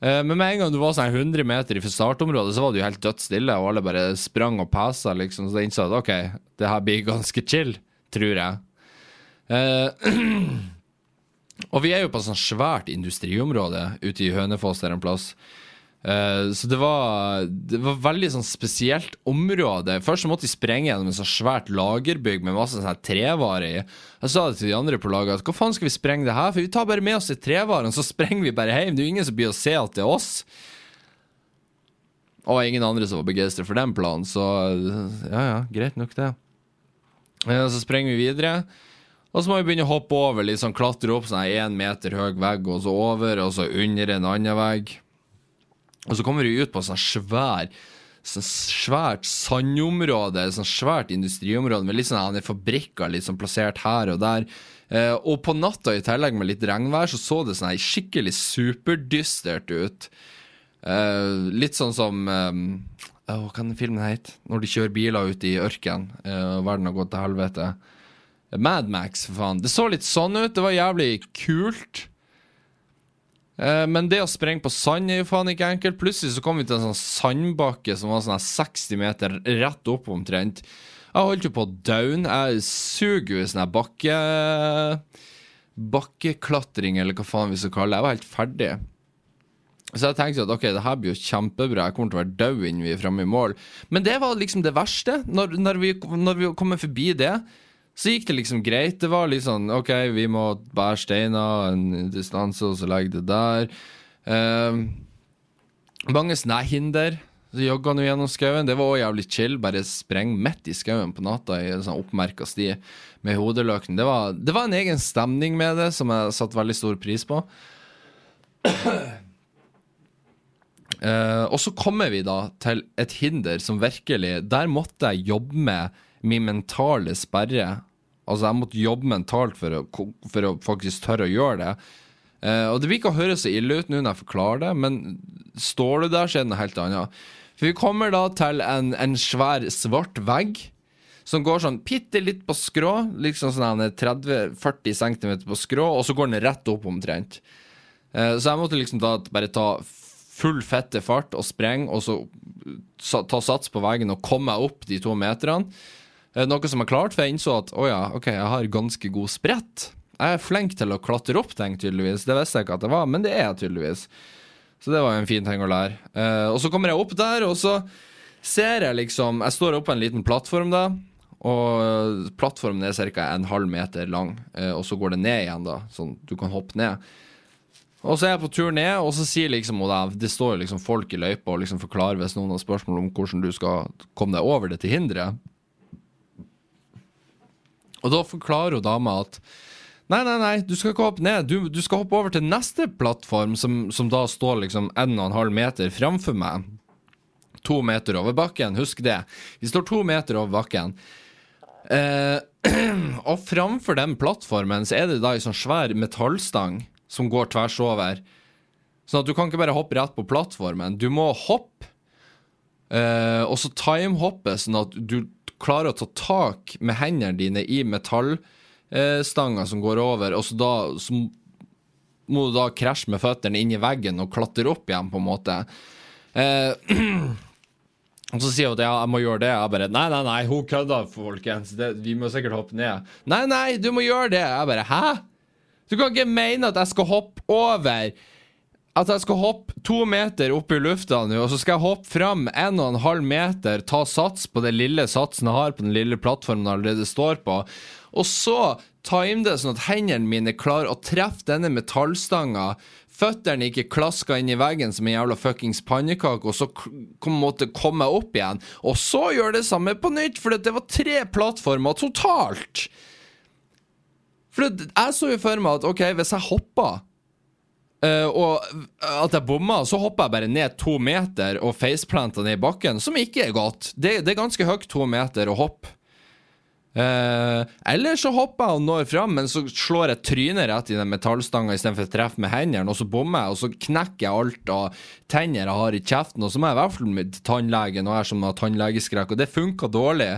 Eh, men med en gang du var sånn 100 meter fra startområdet, så var det jo helt dødt stille, og alle bare sprang og pesa, liksom. Så jeg innså at OK, det her blir ganske chill, tror jeg. Uh, og vi er jo på et sånt svært industriområde ute i Hønefoss der en plass. Uh, så det var, det var veldig sånn spesielt område. Først så måtte de sprenge gjennom en sånn svært lagerbygg med masse sånn trevarer i. Jeg sa det til de andre på laget at hva faen skal vi sprenge det her for? Vi tar bare med oss de trevarene, så sprenger vi bare hjem. Det er jo ingen som blir å se at det er oss. Og ingen andre som var begeistra for den planen, så ja ja, greit nok det. Uh, så sprenger vi videre. Og så må vi begynne å hoppe over, sånn klatre opp sånn én meter høy vegg, og så over, og så under en annen vegg. Og så kommer vi ut på sånn svær sånn svært sandområde, sånn svært industriområde med litt sånn fabrikker litt sånn plassert her og der. Eh, og på natta, i tillegg med litt regnvær, så så det sånn skikkelig superdystert ut. Eh, litt sånn som eh, Hva kan filmen hete? Når de kjører biler ut i ørkenen, eh, og verden har gått til helvete. Madmax, for faen. Det så litt sånn ut. Det var jævlig kult. Eh, men det å sprenge på sand er jo faen ikke enkelt. Plutselig så kom vi til en sånn sandbakke som var sånn 60 meter rett opp omtrent. Jeg holdt jo på å daue. Jeg suger jo i sånn bakke... Bakkeklatring, eller hva faen vi skal kalle det. Jeg var helt ferdig. Så jeg tenkte at ok, det her blir jo kjempebra, jeg kommer til å være død innen vi er framme i mål. Men det var liksom det verste. Når, når vi, når vi kommer forbi det, så gikk det liksom greit. Det var litt sånn OK, vi må bære steiner en distanse, og så legge det der. Uh, mange sånne. Så jogga nå gjennom skauen. Det var òg jævlig chill. Bare spreng midt i skauen på natta i en sånn oppmerka sti med hodeløken. Det var, det var en egen stemning med det som jeg satte veldig stor pris på. Uh, og så kommer vi da til et hinder som virkelig Der måtte jeg jobbe med min mentale sperre Altså, jeg måtte jobbe mentalt for å, for å faktisk tørre å gjøre det. Uh, og det blir ikke å høres så ille ut nå når jeg forklarer det, men står du der, så er det noe helt annet. For vi kommer da til en, en svær, svart vegg som går sånn bitte litt på skrå, liksom sånn 30-40 cm på skrå, og så går den rett opp omtrent. Uh, så jeg måtte liksom da bare ta full fette fart og sprenge, og så ta sats på veggen og komme meg opp de to meterne. Eh, noe som er klart, for jeg innså at å ja, ok, jeg har ganske god sprett. Jeg er flink til å klatre opp ting, tydeligvis. Det visste jeg ikke at jeg var, men det er jeg tydeligvis. Så det var jo en fin ting å lære. Uh, og så kommer jeg opp der, og så ser jeg liksom Jeg står oppe på en liten plattform da. Og plattformen er ca. en halv meter lang, uh, og så går det ned igjen, da. Sånn du kan hoppe ned. Og så er jeg på tur ned, og så sier liksom hun det, det står liksom folk i løypa og liksom forklarer hvis noen har spørsmål om hvordan du skal komme deg over dette hinderet. Og da forklarer jo dama at Nei, nei, nei, du skal ikke hoppe ned. Du, du skal hoppe over til neste plattform, som, som da står liksom en og en halv meter framfor meg. To meter over bakken, husk det. Vi står to meter over bakken. Eh, og framfor den plattformen så er det da ei sånn svær metallstang som går tvers over. Sånn at du kan ikke bare hoppe rett på plattformen. Du må hoppe, uh, og så timehoppe, sånn at du klarer å ta tak med hendene dine i metallstanga som går over, og så da så må du da krasje med føttene inn i veggen og klatre opp igjen, på en måte. Uh, og så sier hun at ja, jeg må gjøre det. Jeg bare nei, nei, nei, hun kødda, folkens. Det, vi må sikkert hoppe ned. Nei, nei, du må gjøre det. Jeg bare hæ? Du kan ikke mene at jeg skal hoppe over at jeg skal hoppe to meter opp i lufta nå, og så skal jeg hoppe fram en og en halv meter, ta sats på den lille satsen jeg har på den lille plattformen jeg allerede står på, og så time det sånn at hendene mine klarer å treffe denne metallstanga, føttene ikke klasker inn i veggen som en jævla fuckings pannekake, og så på måtte komme opp igjen, og så gjøre det samme på nytt, for det var tre plattformer totalt. For jeg så jo for meg at OK, hvis jeg hopper Uh, og at jeg bomma, så hoppa jeg bare ned to meter og faceplanta ned i bakken, som ikke er godt. Det, det er ganske høyt to meter å hoppe. Uh, eller så hopper jeg og når fram, men så slår jeg trynet rett i den metallstanga istedenfor å treffe med hendene, og så bommer jeg, og så knekker jeg alt av tenner jeg har i kjeften, og så må jeg i hvert fall med tannlegen, og jeg som har tannlegeskrekk, og det funka dårlig.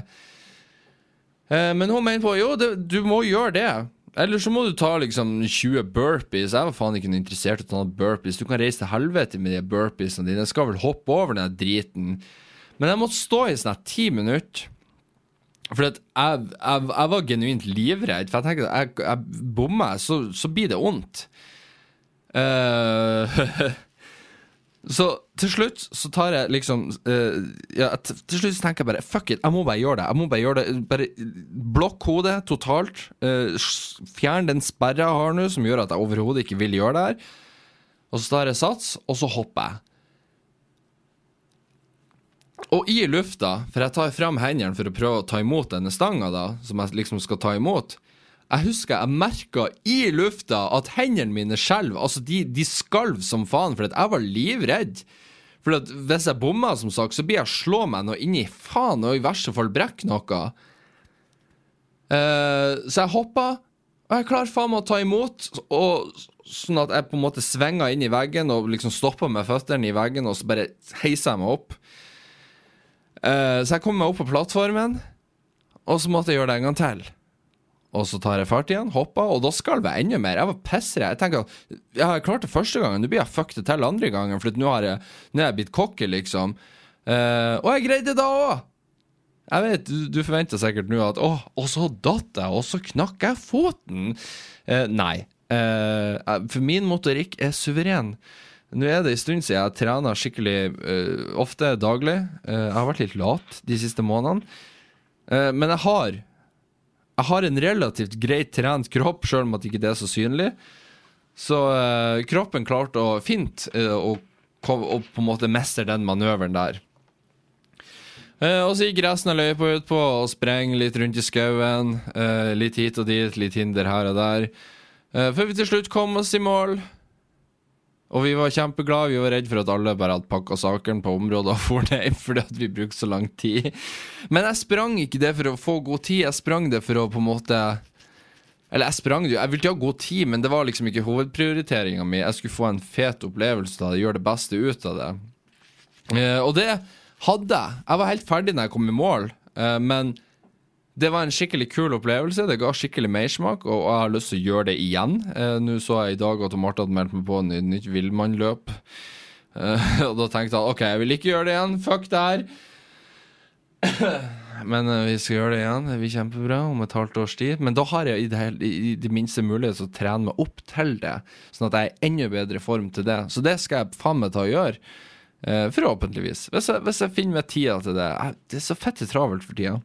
Uh, men hun mener på jo, det, du må gjøre det. Eller så må du ta liksom 20 burpees. Jeg var faen ikke noe interessert i å ta burpees. Du kan reise til helvete med de burpeesene dine. Jeg skal vel hoppe over den driten. Men jeg måtte stå i sånn ti minutter. For jeg, jeg, jeg, var genuint livredd. For jeg tenkte at jeg, jeg bommer, så, så blir det vondt. Uh, Så til slutt så tar jeg liksom uh, ja, Til slutt så tenker jeg bare fuck it, jeg må bare gjøre det. Jeg må Bare gjøre det Bare blokk hodet totalt. Uh, fjern den sperra jeg har nå, som gjør at jeg overhodet ikke vil gjøre det her. Og så tar jeg sats, og så hopper jeg. Og i lufta, for jeg tar fram hendene for å prøve å ta imot denne stanga, som jeg liksom skal ta imot jeg husker jeg merka i lufta at hendene mine skjelv. Altså, de, de skalv som faen, for jeg var livredd. For hvis jeg bomma, som sagt, så blir jeg slå meg noe inni faen, og i verste fall brekke noe. Uh, så jeg hoppa, og jeg klarer faen meg å ta imot. Og Sånn at jeg på en måte svinger inn i veggen og liksom stopper med føttene i veggen, og så bare heiser jeg meg opp. Uh, så jeg kommer meg opp på plattformen, og så måtte jeg gjøre det en gang til. Og så tar jeg fart igjen, hopper, og da skalv jeg enda mer. Jeg var pissredd. Jeg tenker at jeg har klart det første gangen, nå blir jeg fucket til andre gangen, for nå har jeg, nå er jeg blitt cocky, liksom. Uh, og jeg greide det da òg! Jeg vet, du, du forventer sikkert nå at Å, og så datt jeg, og så knakk jeg foten! Uh, nei. Uh, for min motorikk er suveren. Nå er det en stund siden jeg trener skikkelig ofte daglig. jeg har vært litt lat de siste månedene. men jeg har jeg har en relativt greit trent kropp, sjøl om at ikke det er så synlig. Så uh, kroppen klarte å fint uh, å, å, på en måte mestre den manøveren der. Uh, og så gikk resten av løypa ut på å sprenge litt rundt i skauen. litt hit og dit, litt hinder her og der. før vi til slutt kom oss i mål. Og vi var kjempeglade. Vi var redd for at alle bare hadde pakka sakene på området og for ned fordi at vi brukte så lang tid. Men jeg sprang ikke det for å få god tid, jeg sprang det for å på en måte Eller jeg sprang det jo, jeg ville ha god tid, men det var liksom ikke hovedprioriteringa mi. Jeg skulle få en fet opplevelse av det, gjøre det beste ut av det. Eh, og det hadde jeg. Jeg var helt ferdig når jeg kom i mål, eh, men det var en skikkelig kul opplevelse. Det ga skikkelig mersmak, og jeg har lyst til å gjøre det igjen. Eh, Nå så jeg i dag at Marte hadde meldt meg på en nytt villmannløp. Eh, og da tenkte jeg OK, jeg vil ikke gjøre det igjen. Fuck det her. men eh, vi skal gjøre det igjen. Det blir kjempebra om et halvt års tid. Men da har jeg i det, i det minste mulighet til å trene meg opp til det, sånn at jeg er i enda bedre form til det. Så det skal jeg faen meg ta og gjøre. Eh, forhåpentligvis. Hvis jeg, hvis jeg finner meg tida til det. Det er så fette travelt for tida.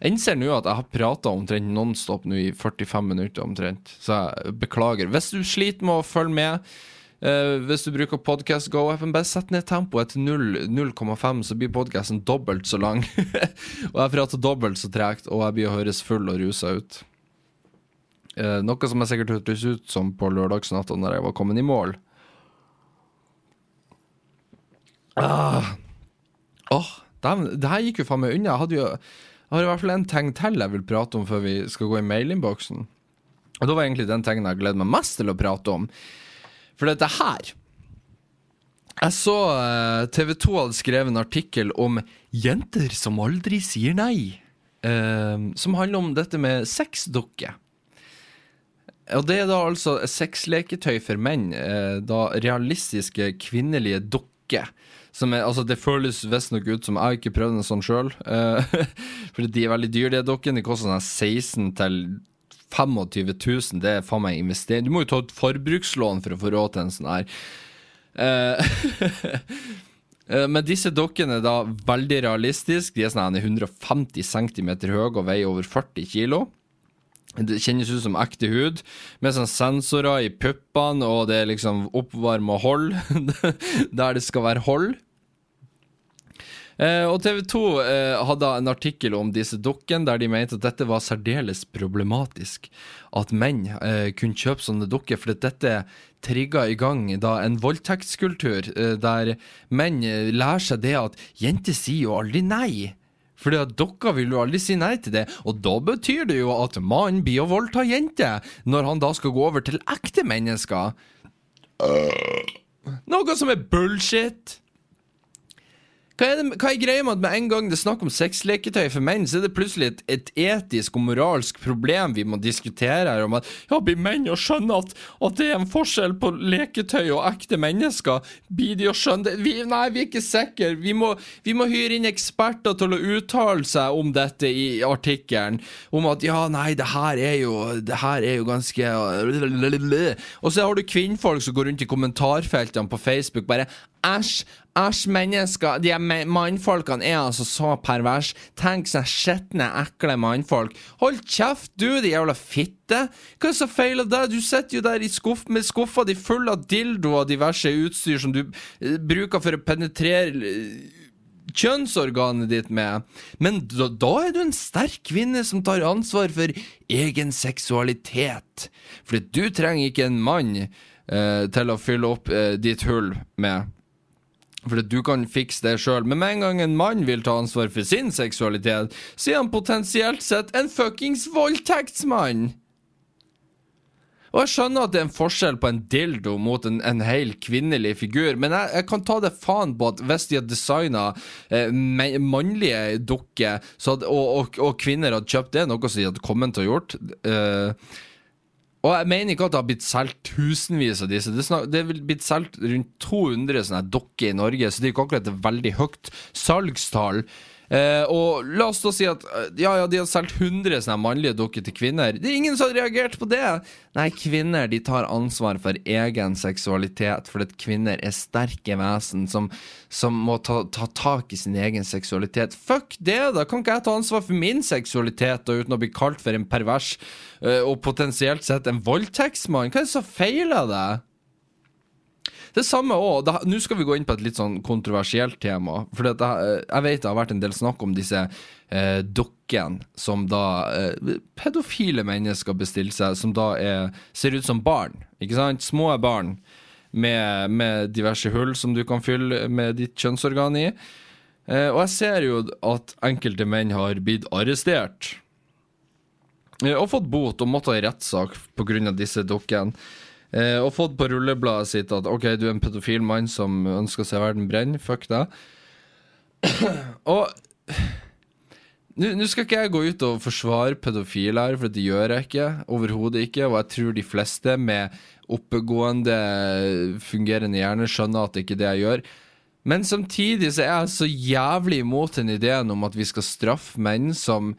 Jeg innser nå at jeg har prata omtrent nonstop nå i 45 minutter omtrent, så jeg beklager. Hvis du sliter med å følge med, Uh, hvis du bruker Podcast Go-appen, bare sett ned tempoet til 0,5, så blir podkasten dobbelt så lang. og jeg prater dobbelt så tregt, og jeg blir å høres full og rusa ut. Uh, noe som jeg sikkert hørtes ut som på lørdagsnatta når jeg var kommet i mål. Ah. Åh, det, det her gikk jo faen meg unna. Jeg hadde jo jeg har i hvert fall en ting til jeg vil prate om før vi skal gå i mailinnboksen. Og det var egentlig den tingen jeg gleder meg mest til å prate om. For dette her Jeg så eh, TV 2 hadde skrevet en artikkel om jenter som aldri sier nei. eh, som handler om dette med sexdukker. Og det er da altså sexleketøy for menn. eh, da realistiske kvinnelige dukker. Som er, altså Det føles visstnok ut som Jeg har ikke prøvd en sånn sjøl. for de er veldig dyre, de dokkene. De koster sånn 16 til 25 000. Det er faen meg investering. Du må jo ta et forbrukslån for å få råd til en sånn her. Eh, eh, Men disse dokkene er da veldig realistiske. De er sånn 150 cm høye og veier over 40 kg. Det kjennes ut som ekte hud, med sånn sensorer i puppene, og det er liksom oppvarma hold der det skal være hold. Eh, og TV 2 eh, hadde en artikkel om disse dukkene der de mente at dette var særdeles problematisk. At menn eh, kunne kjøpe sånne dukker, for dette trigga i gang da en voldtektskultur eh, der menn eh, lærer seg det at jenter sier jo aldri nei. Fordi at dere vil jo aldri si nei til det, og da betyr det jo at mannen blir å voldta jenter, når han da skal gå over til ekte mennesker. Noe som er bullshit. Hva er, det, hva er greia med at med en gang det er snakk om sexleketøy for menn, så er det plutselig et, et etisk og moralsk problem vi må diskutere her, om at ja, blir menn å skjønne at, at det er en forskjell på leketøy og ekte mennesker? Blir de å skjønne det? Vi, nei, vi er ikke sikre. Vi må, vi må hyre inn eksperter til å uttale seg om dette i artikkelen. Om at ja, nei, det her er jo Det her er jo ganske Og så har du kvinnfolk som går rundt i kommentarfeltene på Facebook bare Æsj, æsj, mennesker. De mannfolkene er altså så pervers. Tenk seg skitne, ekle mannfolk. Hold kjeft, du, de jævla fitte. Hva er så feil av deg? Du sitter jo der i skuff med skuffa di full av dildo og diverse utstyr som du eh, bruker for å penetrere eh, kjønnsorganet ditt med. Men da, da er du en sterk kvinne som tar ansvar for egen seksualitet. For du trenger ikke en mann eh, til å fylle opp eh, ditt hull med. For du kan fikse det sjøl, men med en gang en mann vil ta ansvar for sin seksualitet, så er han potensielt sett en fuckings voldtektsmann! Og jeg skjønner at det er en forskjell på en dildo mot en, en hel kvinnelig figur, men jeg, jeg kan ta det faen på at hvis de hadde designa eh, mannlige dukker, og, og, og kvinner hadde kjøpt det, noe som de hadde kommet til å gjort eh, og jeg mener ikke at det har blitt solgt tusenvis av disse. Det snak, det er blitt solgt rundt 200 sånne dokker i Norge, så det er ikke akkurat et veldig høyt salgstall. Eh, og la oss da si at eh, ja, ja, de har solgt 100 sånne mannlige dukker til kvinner. Det er ingen som har reagert på det! Nei, kvinner de tar ansvar for egen seksualitet, fordi at kvinner er sterke vesen som, som må ta, ta tak i sin egen seksualitet. Fuck det, da! Kan ikke jeg ta ansvar for min seksualitet da, uten å bli kalt for en pervers eh, og potensielt sett en voldtektsmann? Hva er det som feiler deg? Det samme òg. Nå skal vi gå inn på et litt sånn kontroversielt tema. For det, jeg vet det har vært en del snakk om disse eh, dukkene som da eh, pedofile mennesker bestiller seg, som da er, ser ut som barn. Ikke sant? Små barn med, med diverse hull som du kan fylle med ditt kjønnsorgan i. Eh, og jeg ser jo at enkelte menn har blitt arrestert. Eh, og fått bot og måtte ha rettssak pga. disse dukkene. Eh, og fått på rullebladet sitt at OK, du er en pedofil mann som ønsker å se verden brenne. Fuck deg. og nå skal ikke jeg gå ut og forsvare pedofile her, for det gjør jeg ikke. Overhodet ikke. Og jeg tror de fleste med oppegående, fungerende hjerne skjønner at det ikke er det jeg gjør. Men samtidig så er jeg så jævlig imot den ideen om at vi skal straffe menn som,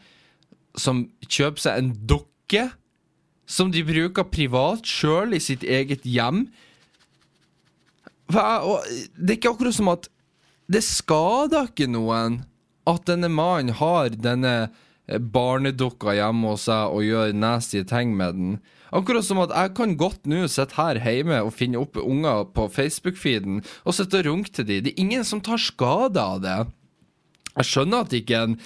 som kjøper seg en dukke som de bruker privat sjøl i sitt eget hjem. Det er ikke akkurat som at det skader ikke noen at denne mannen har denne eh, barnedukka hjemme hos seg og gjør nasty ting med den. Akkurat som at jeg kan godt nå sitte her hjemme og finne opp unger på Facebook-feeden og sitte og runke til dem. Det er ingen som tar skade av det. Jeg skjønner at det ikke er en,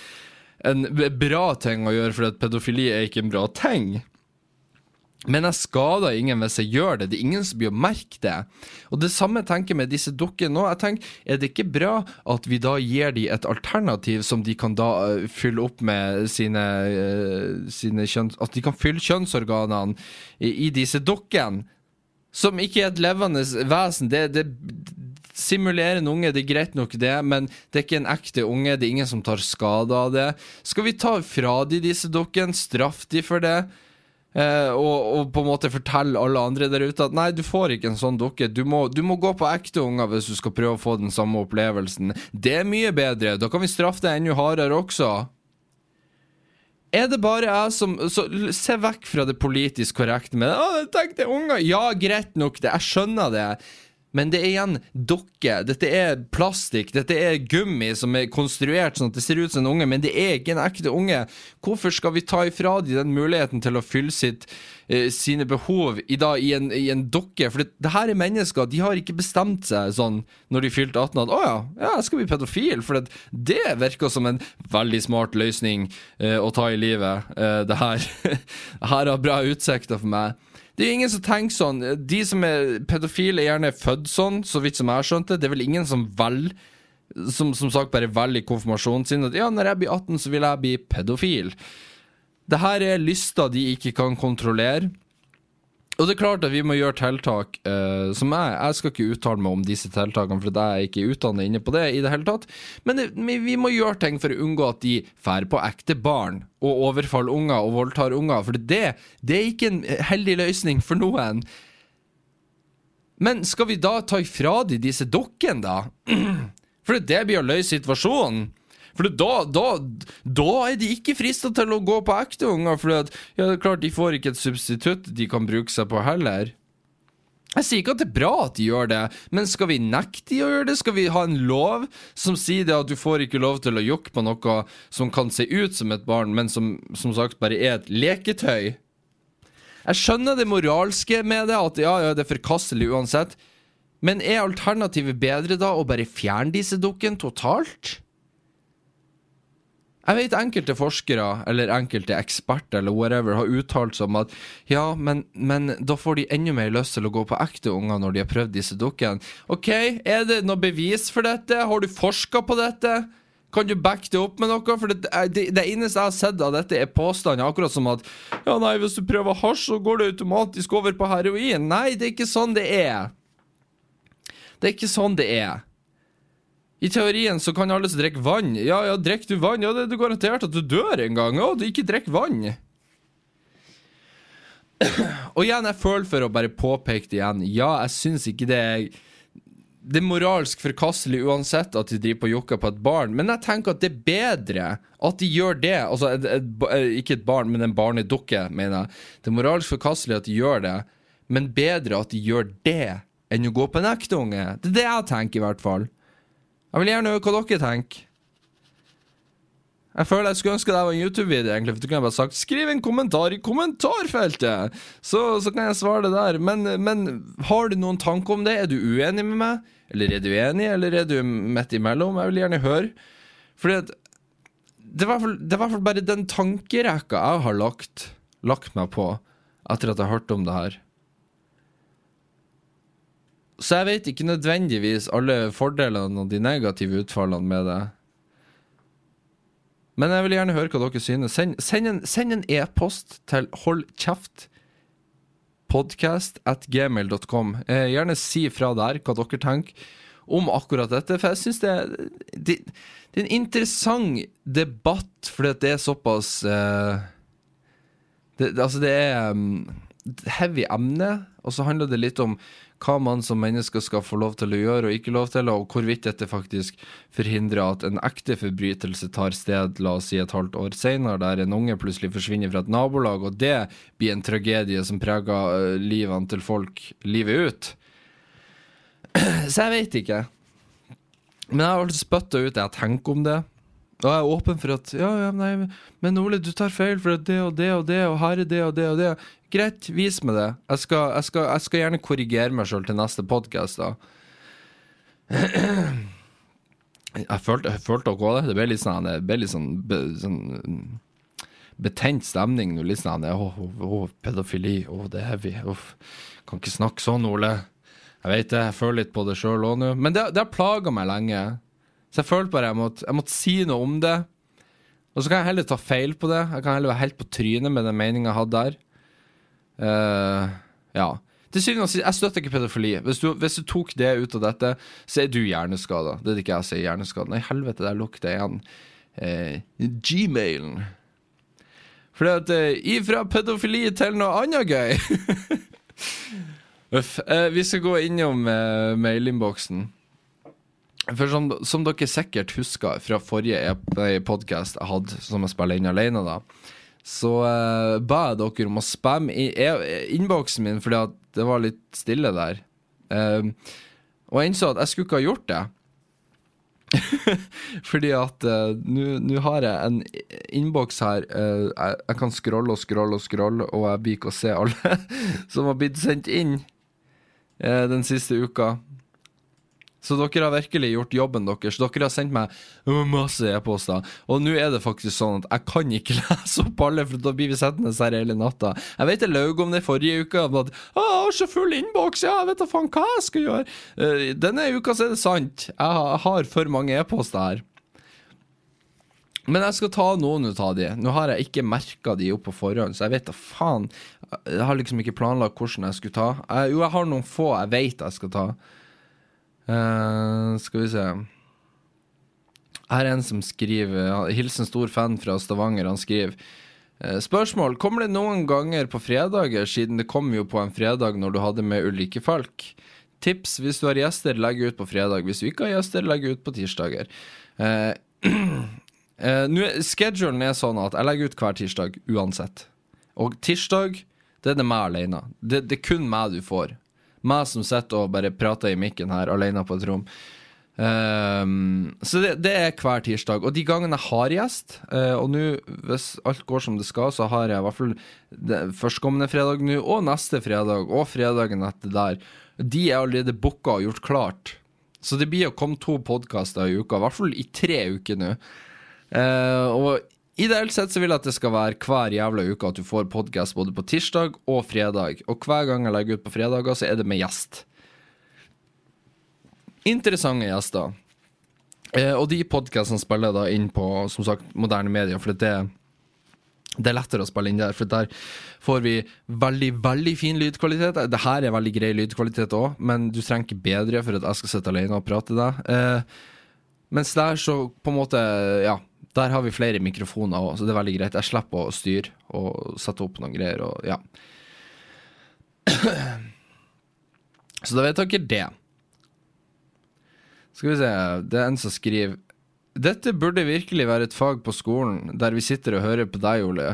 en bra ting å gjøre, for at pedofili er ikke en bra ting. Men jeg skader ingen hvis jeg gjør det. Det er ingen som blir å merke det. Og det samme tenker jeg med disse dukkene nå. Jeg tenker, Er det ikke bra at vi da gir dem et alternativ som de kan da uh, fylle opp med sine, uh, sine kjønns... At de kan fylle kjønnsorganene i, i disse dukkene? Som ikke er et levende vesen. Det, det simulerer en unge, det er greit nok det, men det er ikke en ekte unge. Det er ingen som tar skade av det. Skal vi ta fra de disse dukkene? Straffe de for det? Eh, og, og på en måte fortelle alle andre der ute at nei, du får ikke en sånn dukke. Du må, du må gå på ekte unger hvis du skal prøve å få den samme opplevelsen. Det er mye bedre. Da kan vi straffe deg enda hardere også. Er det bare jeg som Så Se vekk fra det politisk korrekte med Å, tenk det er unger. Ja, greit nok, det. Jeg skjønner det. Men det er igjen dokke. Dette er plastikk. Dette er gummi som er konstruert sånn at det ser ut som en unge, men det er ikke en ekte unge. Hvorfor skal vi ta ifra de den muligheten til å fylle sitt, eh, sine behov i, da, i, en, i en dokke? For det, det her er mennesker. De har ikke bestemt seg sånn når de fylte 18 at å ja, ja, jeg skal bli pedofil. For det, det virker som en veldig smart løsning eh, å ta i livet. Eh, det her, her har bra utsikter for meg. Det er jo ingen som tenker sånn. De som er pedofile, er gjerne født sånn, så vidt som jeg har skjønt det. Det er vel ingen som velger som, som sagt bare velger konfirmasjonen sin at ja, når jeg blir 18, så vil jeg bli pedofil. Det her er lyster de ikke kan kontrollere. Og det er klart at vi må gjøre tiltak uh, som jeg Jeg skal ikke uttale meg om disse tiltakene, for jeg er ikke utdannet inne på det i det hele tatt. Men det, vi må gjøre ting for å unngå at de drar på ekte barn og overfaller unger og voldtar unger. For det, det er ikke en heldig løsning for noen. Men skal vi da ta ifra de disse dokkene, da? For det blir å løse situasjonen. For da, da, da er de ikke frista til å gå på ekte unger, for ja, det er klart de får ikke et substitutt de kan bruke seg på heller. Jeg sier ikke at det er bra at de gjør det, men skal vi nekte de å gjøre det? Skal vi ha en lov som sier det at du får ikke lov til å jokke på noe som kan se ut som et barn, men som som sagt bare er et leketøy? Jeg skjønner det moralske med det, at ja, ja, det er forkastelig uansett, men er alternativet bedre da å bare fjerne disse dukkene totalt? Jeg vet enkelte forskere, eller enkelte eksperter, eller whatever, har uttalt seg om at ja, men, men da får de enda mer lyst til å gå på ekte unger når de har prøvd disse dukkene. OK, er det noe bevis for dette? Har du forska på dette? Kan du backe det opp med noe? For det, det, det eneste jeg har sett av dette, er påstander. Akkurat som at ja, nei, hvis du prøver hasj, så går det automatisk over på heroin. Nei, det er ikke sånn det er. Det er ikke sånn det er. I teorien så kan alle som drikker vann Ja, ja, drikker du vann? Ja, det er garantert at du dør en gang. Ja, du ikke drikk vann. Og igjen, jeg føler for å bare påpeke det igjen. Ja, jeg syns ikke det er Det er moralsk forkastelig uansett at de driver på jokker på et barn, men jeg tenker at det er bedre at de gjør det. Altså, et, et, ikke et barn, men en barnedukke, mener jeg. Det er moralsk forkastelig at de gjør det, men bedre at de gjør det enn å gå på en ekte unge. Det er det jeg tenker, i hvert fall. Jeg vil gjerne høre hva dere tenker. Jeg føler jeg skulle ønske det var en YouTube-video, egentlig, for du kunne bare sagt 'skriv en kommentar i kommentarfeltet', så, så kan jeg svare det der. Men, men har du noen tanker om det? Er du uenig med meg? Eller er du enig, eller er du midt imellom? Jeg vil gjerne høre. Fordi at det er i hvert fall- bare den tankerekka jeg har lagt, lagt meg på etter at jeg hørte om det her. Så jeg vet ikke nødvendigvis alle fordelene og de negative utfallene med det. Men jeg vil gjerne høre hva dere synes. Send, send en e-post e-post til holdkjeft podcast at gmail.com. Eh, gjerne si fra der hva dere tenker om akkurat dette, for jeg syns det, det, det er en interessant debatt, fordi det er såpass eh, det, Altså, det er um, heavy emne, og så handler det litt om hva man som menneske skal få lov til å gjøre og ikke lov til, og hvorvidt dette faktisk forhindrer at en ekte forbrytelse tar sted, la oss si et halvt år senere, der en unge plutselig forsvinner fra et nabolag, og det blir en tragedie som preger uh, livene til folk livet ut. Så jeg vet ikke. Men jeg har alltid spytta ut jeg tenker om det. Og jeg er åpen for at Ja, ja, nei, men Ole, du tar feil for det og det og det, og her er det og det og det. Greit, vis meg det. Jeg skal, jeg skal, jeg skal gjerne korrigere meg sjøl til neste podkast, da. Jeg følte, jeg følte også det. Det ble litt sånn, ble litt sånn, be, sånn betent stemning nå. Litt sånn Å, å, pedofili. Å, det er heavy. Uff. Kan ikke snakke sånn, Ole. Jeg vet det, jeg føler litt på det sjøl òg nå. Men det, det har plaga meg lenge. Så jeg følte bare jeg måtte, jeg måtte si noe om det. Og så kan jeg heller ta feil på det. Jeg kan heller være helt på trynet med den meninga jeg hadde der. Uh, ja. Til syvende og sist, jeg støtter ikke pedofili. Hvis du, hvis du, tok det ut av dette, så er du hjerneskada. Det er ikke jeg som er hjerneskada. Nei, helvete, der lukter igjen uh, gmailen. Fordi at uh, ifra pedofili til noe annet gøy Uff. vi skal gå innom uh, mailinnboksen. For som, som, dere sikkert husker fra forrige podkast jeg hadde, som jeg spiller inn alene, da, så uh, ba jeg dere om å spamme innboksen min fordi at det var litt stille der. Uh, og jeg innså at jeg skulle ikke ha gjort det. fordi at uh, nå har jeg en innboks her. Uh, jeg, jeg, kan scrolle og scrolle og scrolle, og jeg blir ikke å se alle som har blitt sendt inn den siste uka. Så dere har virkelig gjort jobben deres. Dere har sendt meg masse e-poster. Og nå er det faktisk sånn at jeg kan ikke lese opp alle, for da blir vi sittende her hele natta. Jeg vet jeg løy om det forrige uke, at jeg har så full innboks, ja, jeg vet da faen hva jeg skal gjøre. Uh, denne uka så er det sant. Jeg har for mange e-poster her. Men jeg skal ta noen ut av de. Nå har jeg ikke merka de opp på forhånd, så jeg vet da faen. Jeg har liksom ikke planlagt hvordan jeg skulle ta. Jo, jeg har noen få jeg vet jeg skal ta. Uh, skal vi se Her er en som skriver Hilsen stor fan fra Stavanger. Han skriver uh, Spørsmål. Kommer det noen ganger på fredager, siden det kom jo på en fredag når du hadde med Ulrikke Falk? Tips hvis du har gjester, legg ut på fredag. Hvis du ikke har gjester, legg ut på tirsdager. Uh, uh, schedulen er sånn at jeg legger ut hver tirsdag uansett. Og tirsdag, det er det meg alene. Det, det er kun meg du får. Meg som sitter og bare prater i mikken her alene på et rom. Um, så det, det, er hver tirsdag. Og de gangene jeg har gjest, uh, og nå, hvis alt går som det skal, så har jeg i hvert fall førstkommende fredag nå, og neste fredag, og fredagen etter der. De er allerede booka og gjort klart. Så det blir å komme to podkaster i uka, i hvert fall i tre uker nå. Uh, og Ideelt sett så vil jeg at det skal være hver jævla uke at du får podkast både på tirsdag og fredag. Og hver gang jeg legger ut på fredager, så er det med gjest. Interessante gjester. Eh, og de podkastene spiller jeg da inn på som sagt, moderne medier, for det, det er lettere å spille inn der. For der får vi veldig, veldig fin lydkvalitet. Det her er veldig grei lydkvalitet òg, men du trenger ikke bedre for at jeg skal sitte alene og prate til deg. Eh, mens der så på en måte, ja der har vi flere mikrofoner òg, så det er veldig greit. Jeg slipper å styre og sette opp noen greier og ja. Så da vet dere det. Skal vi se, det er en som skriver dette burde virkelig være et fag på skolen, der vi sitter og hører på deg, Ole.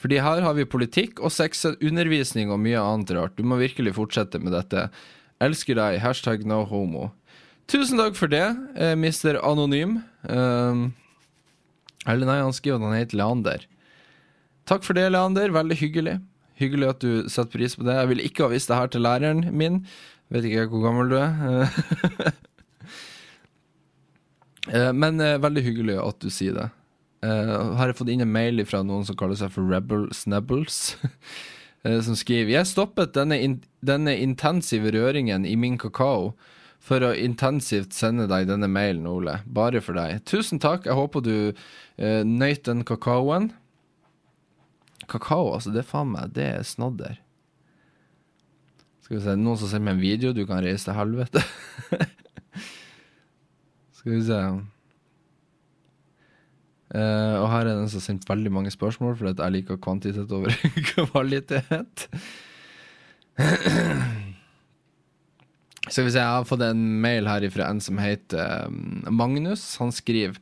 Fordi her har vi politikk og sexundervisning og mye annet rart. Du må virkelig fortsette med dette. Elsker deg. Hashtag no homo. Tusen takk for det, eh, mister Anonym. Um, eller nei, han skriver at han heter Leander. Takk for det, Leander. Veldig hyggelig. Hyggelig at du setter pris på det. Jeg ville ikke ha vist det her til læreren min. Vet ikke hvor gammel du er. Eh, men eh, veldig hyggelig at du sier det. Uh, har jeg fått inn en mail fra noen som kaller seg for Rebel Snebbles. som skriver Jeg stoppet denne, in denne intensive røringen i min kakao for å intensivt sende deg denne mailen, Ole. Bare for deg. Tusen takk. Jeg håper du eh, nøyt den kakaoen. Kakao, altså, det er faen meg Det er snadder. Skal vi se, noen som sender meg en video, du kan reise til helvete. Skal vi se. Uh, og her er den som har sendt veldig mange spørsmål, fordi jeg liker kvantitet over kvalitet. Skal vi se, Jeg har fått en mail her fra en som heter um, Magnus. Han skriver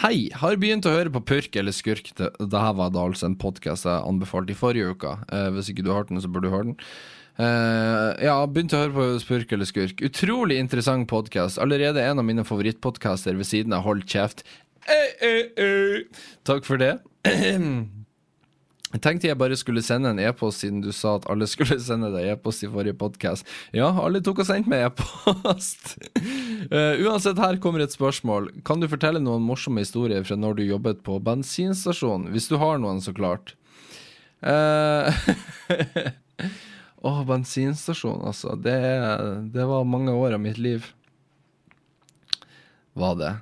Hei, har begynt å høre på Purk eller Skurk. Det, her var da altså en podkast jeg anbefalte i forrige uke. Eh, hvis ikke du har hørt den, så burde du høre den. Uh, ja, begynte å høre på Spurk eller Skurk. Utrolig interessant podkast. Allerede en av mine favorittpodkaster ved siden av Hold kjeft. Eh, eh, eh. Takk for det. Jeg tenkte jeg bare skulle sende en e-post, siden du sa at alle skulle sende deg e-post i forrige podkast. Ja, alle tok og sendte meg e-post. uh, uansett, her kommer et spørsmål. Kan du fortelle noen morsomme historier fra når du jobbet på bensinstasjon? Hvis du har noen, så klart. Uh, oh, bensinstasjon, altså. Det, det, var mange år av mitt liv. Var det.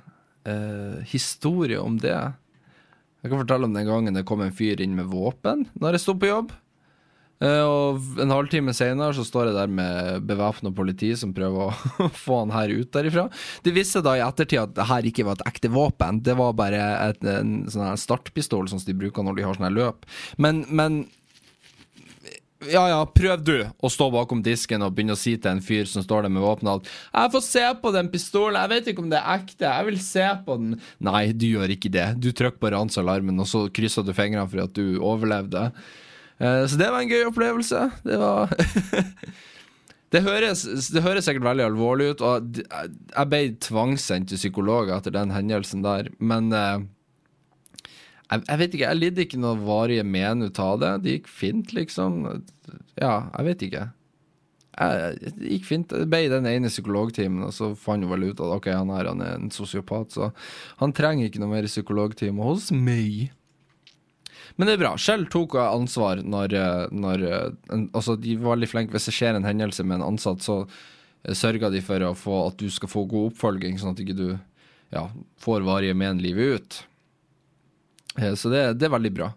Uh, historie om det? Jeg kan fortelle om den gangen det kom en fyr inn med våpen når jeg sto på jobb. Uh, og en halvtime senere så står jeg der med bevæpna politi som prøver å få han her ut derifra. De visste da i ettertid at det her ikke var et ekte våpen. Det var bare et, en en startpistol som de bruker når de har sånne løp. Men, men ja ja, prøv du å stå bakom disken og begynne å si til en fyr som står der med våpen at 'Jeg får se på den pistolen, jeg vet ikke om det er ekte, jeg vil se på den'. Nei, du gjør ikke det. Du trykker på ransalarmen, og så krysser du fingrene for at du overlevde. Uh, så det var en gøy opplevelse. Det var det, høres, det høres sikkert veldig alvorlig ut, og jeg ble tvangssendt til psykolog etter den hendelsen der, men uh, jeg, jeg, vet ikke, jeg lidde ikke noe varige men ut av det. Det gikk fint, liksom. Ja, jeg vet ikke. Jeg, det gikk fint. Jeg ble den ene psykologtimen, og så fant hun vel ut at ok, han her han er en sosiopat, så han trenger ikke noe mer psykologtime hos meg. Men det er bra. Shell tok ansvar når, når Altså, de var veldig flinke. Hvis det skjer en hendelse med en ansatt, så sørger de for å få, at du skal få god oppfølging, sånn at ikke du ja, får varige men livet ut. Eh, så det, det, er veldig bra.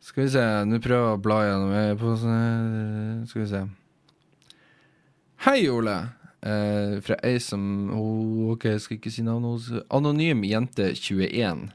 Skal vi se, nå prøver jeg å bla gjennom Skal vi se. Hei, Ole. Eh, fra ei som oh, Ok, jeg skal ikke si navnet. Anonym jente 21.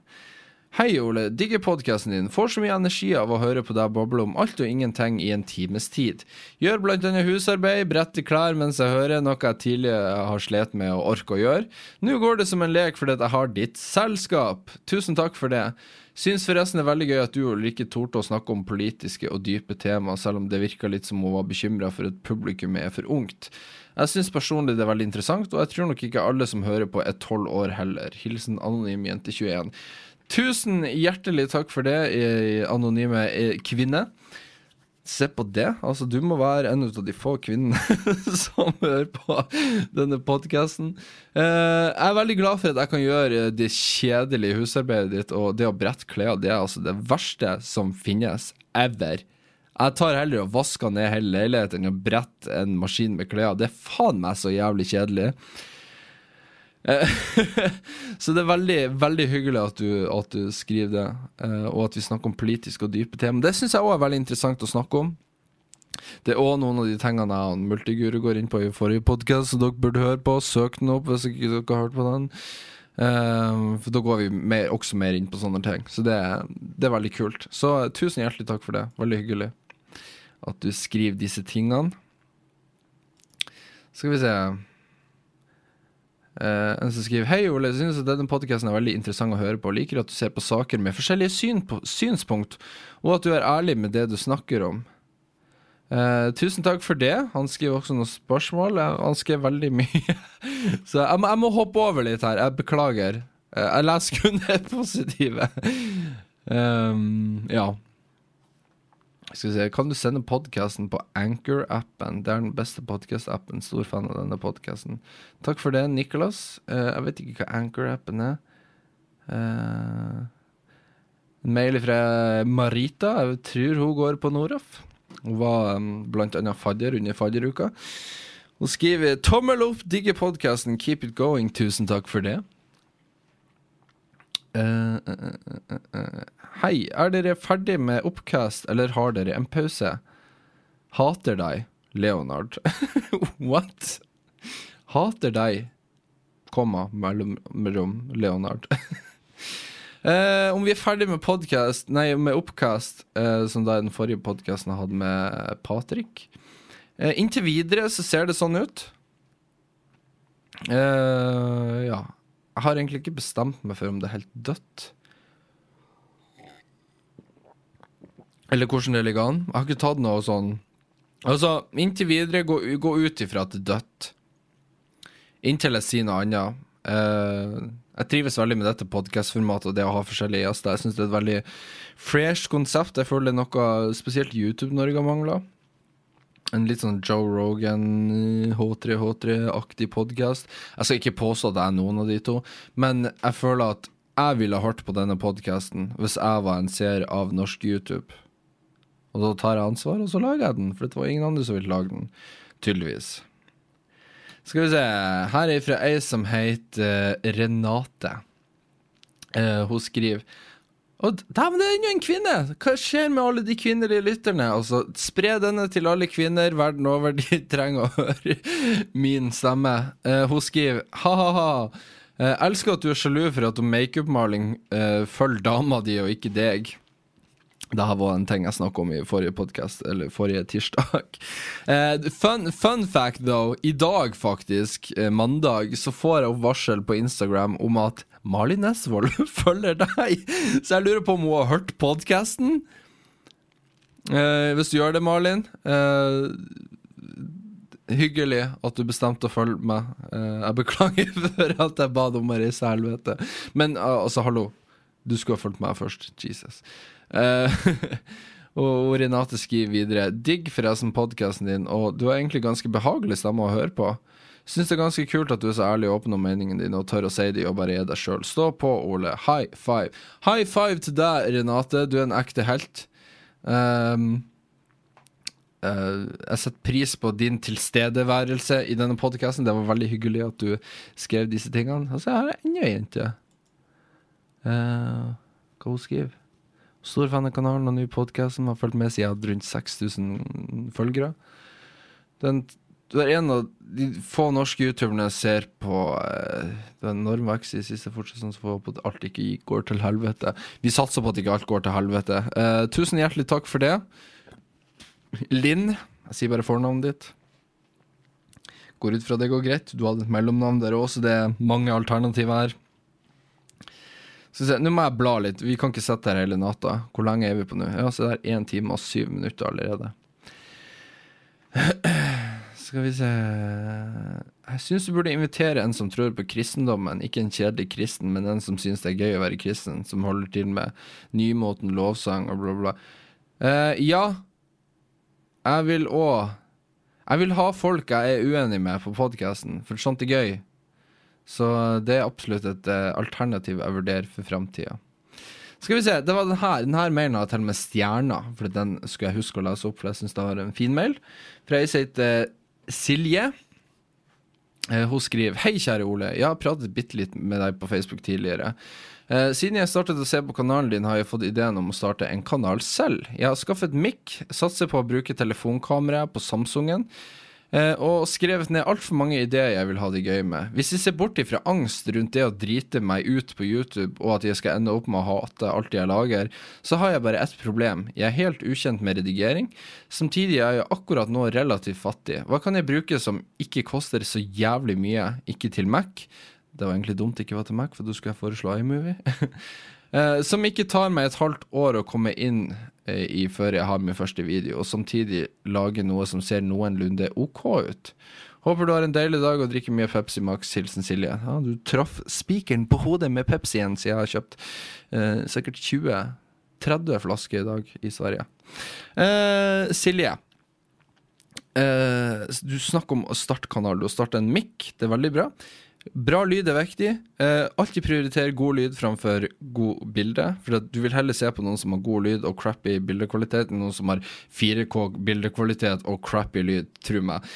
Hei, Ole. Digger podkasten din. Får så mye energi av å høre på deg boble om alt og ingenting i en times tid. Gjør blant annet husarbeid, bretter klær mens jeg hører, noe jeg tidligere har slitt med å orke å gjøre. Nå går det som en lek fordi jeg har ditt selskap. Tusen takk for det. Syns forresten det er veldig gøy at du og Ulrikke torde å snakke om politiske og dype tema, selv om det virka litt som hun var bekymra for at publikum er for ungt. Jeg syns personlig det er veldig interessant, og jeg tror nok ikke alle som hører på er tolv år heller. Hilsen anonym jente 21. Tusen hjertelig takk for det, anonyme kvinne. Se på det. Altså, du må være en av de få kvinnene som hører på denne podkasten. Eh, jeg er veldig glad for at jeg kan gjøre det kjedelige husarbeidet ditt, og det å brette klær, det er altså det verste som finnes ever. Jeg tar heller og vasker ned hele leiligheten enn å brette en maskin med klær. Det er faen meg så jævlig kjedelig. Eh, så det er veldig, veldig hyggelig at du, at du skriver det, uh, og at vi snakker om politiske og dype tema. Det syns jeg òg er veldig interessant å snakke om. Det er òg noen av de tingene jeg og Multiguru går inn på i forrige podkast, så dere burde høre på. Søk den opp hvis ikke dere har hørt på den. Uh, for da går vi mer, også mer inn på sånne ting. Så det, det, er veldig kult. Så tusen hjertelig takk for det. Veldig hyggelig at du skriver disse tingene. Skal vi se Uh, en som skriver Hei, Ole. Jeg synes at denne podkasten er veldig interessant å høre på. Liker at du ser på saker med forskjellige syn på, synspunkt, og at du er ærlig med det du snakker om. Uh, tusen takk for det. Han skriver også noen spørsmål. Uh, han skrev veldig mye. Så jeg må, jeg må, hoppe over litt her. Jeg beklager. jeg leser kun det positive. Um, ja. Skal vi se, Kan du sende podkasten på Anchor-appen? Det er den beste podkast-appen. Stor fan av denne podkasten. Takk for det, Nicholas. Uh, jeg vet ikke hva Anchor-appen er. Uh, mail fra Marita. Jeg tror hun går på Noraf. Hun var um, blant annet fadder under fadderuka. Hun skriver 'Tommel opp, digger podkasten, keep it going'. Tusen takk for det. Uh, uh, uh, Hei, er dere ferdig med oppkast, eller har dere en pause? Hater deg, Leonard. What? Hater deg, komma, mellomrom, Leonard. Eh, om vi er ferdig med podcast, nei, med oppkast, eh, som da den forrige podkasten jeg hadde med Patrick Eh, inntil videre så ser det sånn ut. Ja. Jeg har egentlig ikke bestemt meg for om det er helt dødt. Eller hvordan det ligger an. Jeg har ikke tatt noe sånn Altså, inntil videre, gå, gå ut ifra at det er dødt. Inntil jeg sier noe annet. Uh, jeg trives veldig med dette podkastformatet og det å ha forskjellige gjester. Jeg syns det er et veldig fresh konsept. Jeg føler det er noe spesielt YouTube-Norge mangla. En litt sånn Joe Rogan, H3H3-aktig podkast. Jeg skal ikke påstå at jeg er noen av de to, men jeg føler at jeg ville hørt på denne podkasten hvis jeg var en seer av norsk YouTube. Og da tar jeg ansvar, og så lager jeg den, for det var ingen andre som ville lage den. Tydeligvis. Skal vi se. Her er fra ei som heter uh, Renate. Uh, hun skriver og Dæven, det er ennå en kvinne! Hva skjer med alle de kvinnelige lytterne? Altså, Spre denne til alle kvinner verden over. De trenger å høre min stemme. Uh, hun skriver ha-ha-ha. Jeg elsker at du er sjalu for at makeupmaling uh, følger dama di og ikke deg. Det her var en ting jeg snakka om i forrige podcast, eller forrige tirsdag. Eh, fun, fun, fact, though. I dag, faktisk, eh, mandag, så får jeg opp varsel på Instagram om at Malin Nesvold følger deg. Så jeg lurer på om hun har hørt podkasten. Eh, hvis du gjør det, Malin. Eh, hyggelig at du bestemte å følge meg. Eh, jeg beklager for at jeg ba deg om å reise helvete. Men eh, altså, hallo. Du skulle ha fulgt meg først. Jesus. Uh, og Renate skriver videre Digg forresten podkasten din, og du har egentlig ganske behagelig stemme å høre på. Syns det er ganske kult at du er så ærlig og åpen om meningen din og tør å si det og bare er deg sjøl. Stå på, Ole. High five. High five til deg, Renate. Du er en ekte helt. Um, uh, jeg setter pris på din tilstedeværelse i denne podkasten. Det var veldig hyggelig at du skrev disse tingene. Og så har jeg enda ei jente. Uh, hva hun skriver? Stor fan av kanalen og ny podkast som har fulgt med siden jeg hadde rundt 6000 følgere. Den, du er en av de få norske youtuberne jeg ser på eh, Det er enorm vekst i siste fortsatt, så får vi alt ikke går til helvete. Vi satser på at ikke alt går til helvete. Eh, tusen hjertelig takk for det. Linn, jeg sier bare fornavnet ditt. Går ut fra det går greit. Du hadde et mellomnavn der òg, så det er mange alternativer her. Nå må jeg bla litt. Vi kan ikke sitte her hele natta. Hvor lenge er vi på nå? Ja, så det er én time og syv minutter allerede. Skal vi se Jeg syns du burde invitere en som tror på kristendommen. Ikke en kjedelig kristen, men en som syns det er gøy å være kristen. Som holder til med nymåten, lovsang og bla, bla. Uh, ja. Jeg vil òg Jeg vil ha folk jeg er uenig med på podkasten, for sånt er gøy. Så det er absolutt et uh, alternativ jeg vurderer for framtida. Skal vi se, det var den her. Mailen har til og med stjerner, for den skulle jeg huske å lese opp, for jeg syns det var en fin mail. Fra ei som heter Silje. Uh, hun skriver Hei, kjære Ole. Jeg har pratet bitte litt med deg på Facebook tidligere. Uh, siden jeg startet å se på kanalen din, har jeg fått ideen om å starte en kanal selv. Jeg har skaffet mic, satser på å bruke telefonkamera på Samsungen. Eh, og skrevet ned altfor mange ideer jeg vil ha det gøy med. Hvis jeg ser bort ifra angst rundt det å drite meg ut på YouTube, og at jeg skal ende opp med å hate alt jeg lager, så har jeg bare ett problem. Jeg er helt ukjent med redigering. Samtidig er jeg akkurat nå relativt fattig. Hva kan jeg bruke som ikke koster så jævlig mye, ikke til Mac? Det var egentlig dumt det ikke var til Mac, for da skulle jeg foreslå iMovie. Eh, som ikke tar meg et halvt år å komme inn eh, i før jeg har min første video, og samtidig lage noe som ser noenlunde OK ut. Håper du har en deilig dag og drikker mye Pepsi Max. Hilsen Silje. Ja, du traff spikeren på hodet med Pepsien, så jeg har kjøpt eh, sikkert 20-30 flasker i dag i Sverige. Silje. Du snakker om å starte kanal. Du har starta en mic, det er veldig bra. Bra lyd er viktig. Eh, alltid prioriter god lyd framfor god bilde. For du vil heller se på noen som har god lyd og crappy bildekvalitet, enn noen som har 4K bildekvalitet og crappy lyd, tro meg.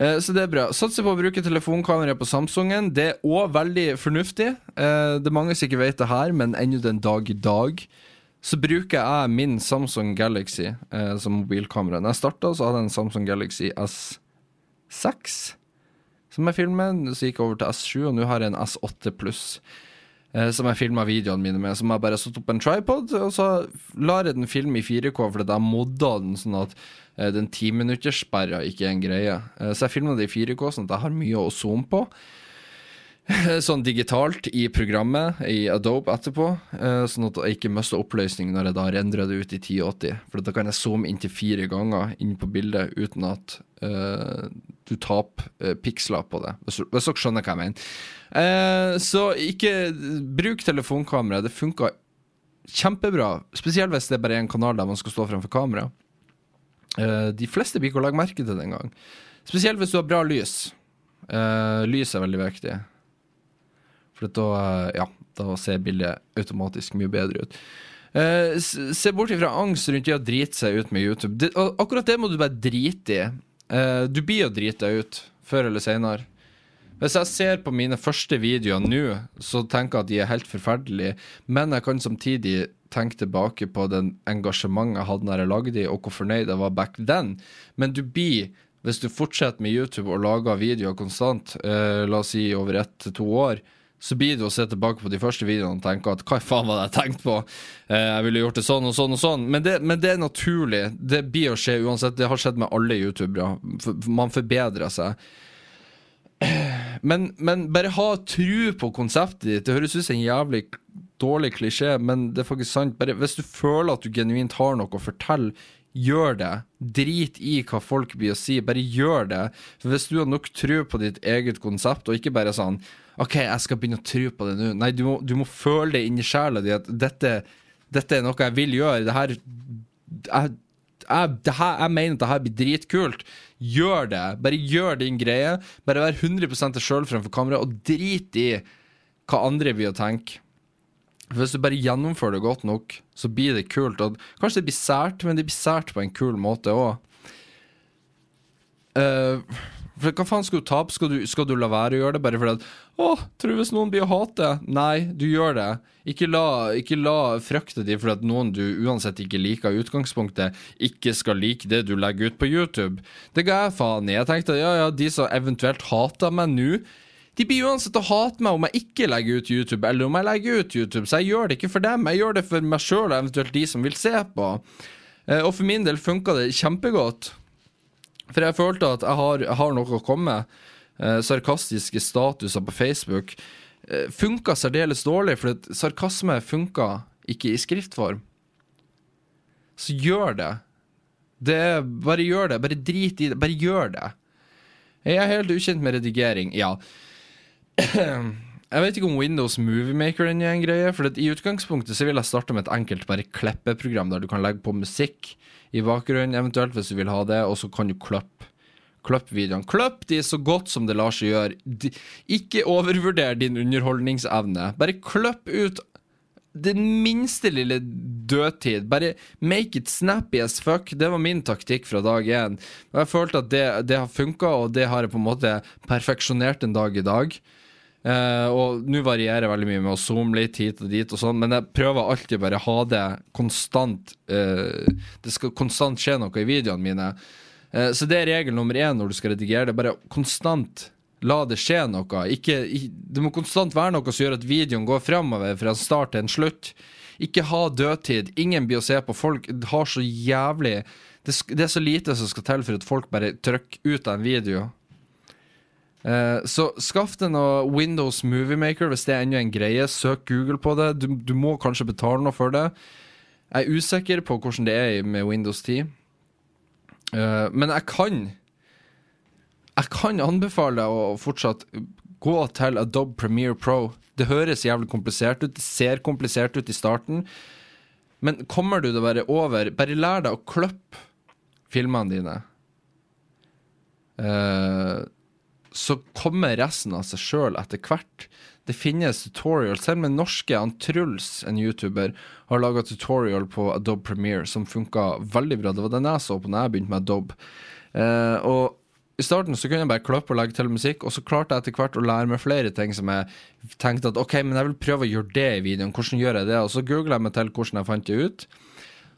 Eh, så det er bra. Satser på å bruke telefonkamera på Samsungen. Det er òg veldig fornuftig. Eh, det er mange som ikke vet det her, men ennå den dag i dag så bruker jeg min Samsung Galaxy eh, som mobilkamera. Når jeg starta, så hadde jeg en Samsung Galaxy S6 som jeg filmer. Så gikk jeg over til S7, og nå har jeg en S8 pluss. eh, som jeg filma videoene mine med. Som jeg bare satt opp en tripod, og så lar jeg den filme i 4K, fordi jeg modda den sånn at eh, den timinutterssperra ikke er en greie. Eh, så jeg filma det i 4K, sånn at jeg har mye å zoome på. Sånn digitalt i programmet i Adobe etterpå, eh, sånn at jeg ikke mister oppløsning når jeg da rendrer det ut i 1080. For da kan jeg zoome inntil fire ganger inn på bildet uten at uh, du taper uh, piksler på det. Hvis, dere skjønner hva jeg mener. Uh, så ikke bruk telefonkamera. Det funka kjempebra. Spesielt hvis det er bare én kanal der man skal stå framfor kamera. de fleste blir ikke å legge merke til det engang. Spesielt hvis du har bra lys. lys er veldig viktig. For da, ja, da ser bildet automatisk mye bedre ut. Uh, se bort ifra angst rundt det å drite seg ut med YouTube. Det, akkurat det må du bare drite i. Uh, du blir drite deg ut, før eller seinere. Hvis jeg ser på mine første videoer nå, så tenker jeg at de er helt forferdelige, men jeg kan samtidig tenke tilbake på den engasjementet jeg hadde når jeg lagde de, og hvor fornøyd jeg var back then. Men du blir, hvis du fortsetter med YouTube og lager videoer konstant, uh, la oss si over ett til to år, så blir det å se tilbake på de første videoene og tenke at hva faen var det jeg tenkte på? Eh, jeg ville gjort det sånn og sånn og sånn. Men det, men det, er naturlig. Det blir å skje uansett. Det har skjedd med alle youtubere. Man forbedrer seg. Men, men, bare ha tru på konseptet ditt. Det høres ut som en jævlig dårlig klisjé, men det er faktisk sant. Bare, hvis du føler at du genuint har noe å fortelle, gjør det. Drit i hva folk blir å si, bare gjør det. For Hvis du har nok tro på ditt eget konsept, og ikke bare sånn OK, jeg skal begynne å tro på det nå. Nei, du må, du må føle det inni sjela di at dette, dette, er noe jeg vil gjøre. Det her jeg, jeg, det her, jeg mener at det her blir dritkult. Gjør det. Bare gjør din greie. Bare vær 100% deg sjøl fremfor kamera, og drit i hva andre å tenke. For Hvis du bare gjennomfører det godt nok, så blir det kult. Og kanskje det blir sært, men det blir sært på en kul måte òg. For hva faen skal du tape? Skal, skal, du la være å gjøre det bare fordi at Å, tror hvis noen blir å hate? Nei, du gjør det. Ikke la, ikke la frykte de fordi at noen du uansett ikke liker i utgangspunktet, ikke skal like det du legger ut på YouTube. Det ga jeg faen i. Jeg tenkte ja, ja, de som eventuelt hater meg nå, de blir uansett å hate meg om jeg ikke legger ut YouTube, eller om jeg legger ut YouTube, så jeg gjør det ikke for dem. Jeg gjør det for meg sjøl og eventuelt de som vil se på. Eh, og for min del funka det kjempegodt. For jeg følte at jeg har, jeg har noe å komme med. Eh, sarkastiske statuser på Facebook eh, funka særdeles dårlig, for sarkasme funka ikke i skriftform. Så gjør det. det. Bare gjør det. Bare drit i det. Bare gjør det. Jeg er helt ukjent med redigering, ja. Jeg vet ikke om Windows Moviemaker er en greie. For i utgangspunktet så vil jeg starte med et enkelt bare kleppeprogram der du kan legge på musikk i bakgrunnen, eventuelt hvis du vil ha det, og så kan du klippe Kløpp videoene. Kløpp de så godt som det lar seg gjøre. De, ikke overvurder din underholdningsevne. Bare kløpp ut den minste lille dødtid. Bare make it snappy as fuck. Det var min taktikk fra dag én. Jeg følte at det, det har funka, og det har jeg på en måte perfeksjonert en dag i dag. Uh, og nå varierer det veldig mye med å zoome litt hit og dit, og sånn, men jeg prøver alltid bare å ha det konstant uh, Det skal konstant skje noe i videoene mine. Uh, så det er regel nummer én når du skal redigere. Det bare konstant la det skje noe. Ikke, det må konstant være noe som gjør at videoen går framover fra en start til en slutt. Ikke ha dødtid. Ingen blir å se på. Folk har så jævlig det, det er så lite som skal til for at folk bare trykker ut av en video. Uh, så skaff deg noe Windows Moviemaker hvis det er ennå en greie. Søk Google på det. Du, du, må kanskje betale noe for det. Jeg er usikker på hvordan det er med Windows 10. Uh, eh, men jeg kan Jeg kan anbefale deg å fortsatt gå til Adobe Premiere Pro. Det høres jævlig komplisert ut. Det ser komplisert ut i starten. Men kommer du til å være over, bare lær deg å klippe filmene dine. Uh, så kommer resten av seg sjøl etter hvert. Det finnes tutorial. Selv med norske han Truls, en YouTuber, har laga tutorial på Adobe Premiere som funka veldig bra. Det var den jeg så på når jeg begynte med Adobe. Eh, og i starten så kunne jeg bare klappe og legge til musikk, og så klarte jeg etter hvert å lære meg flere ting som jeg tenkte at OK, men jeg vil prøve å gjøre det i videoen. Hvordan gjør jeg det? Og så googla jeg meg til hvordan jeg fant det ut.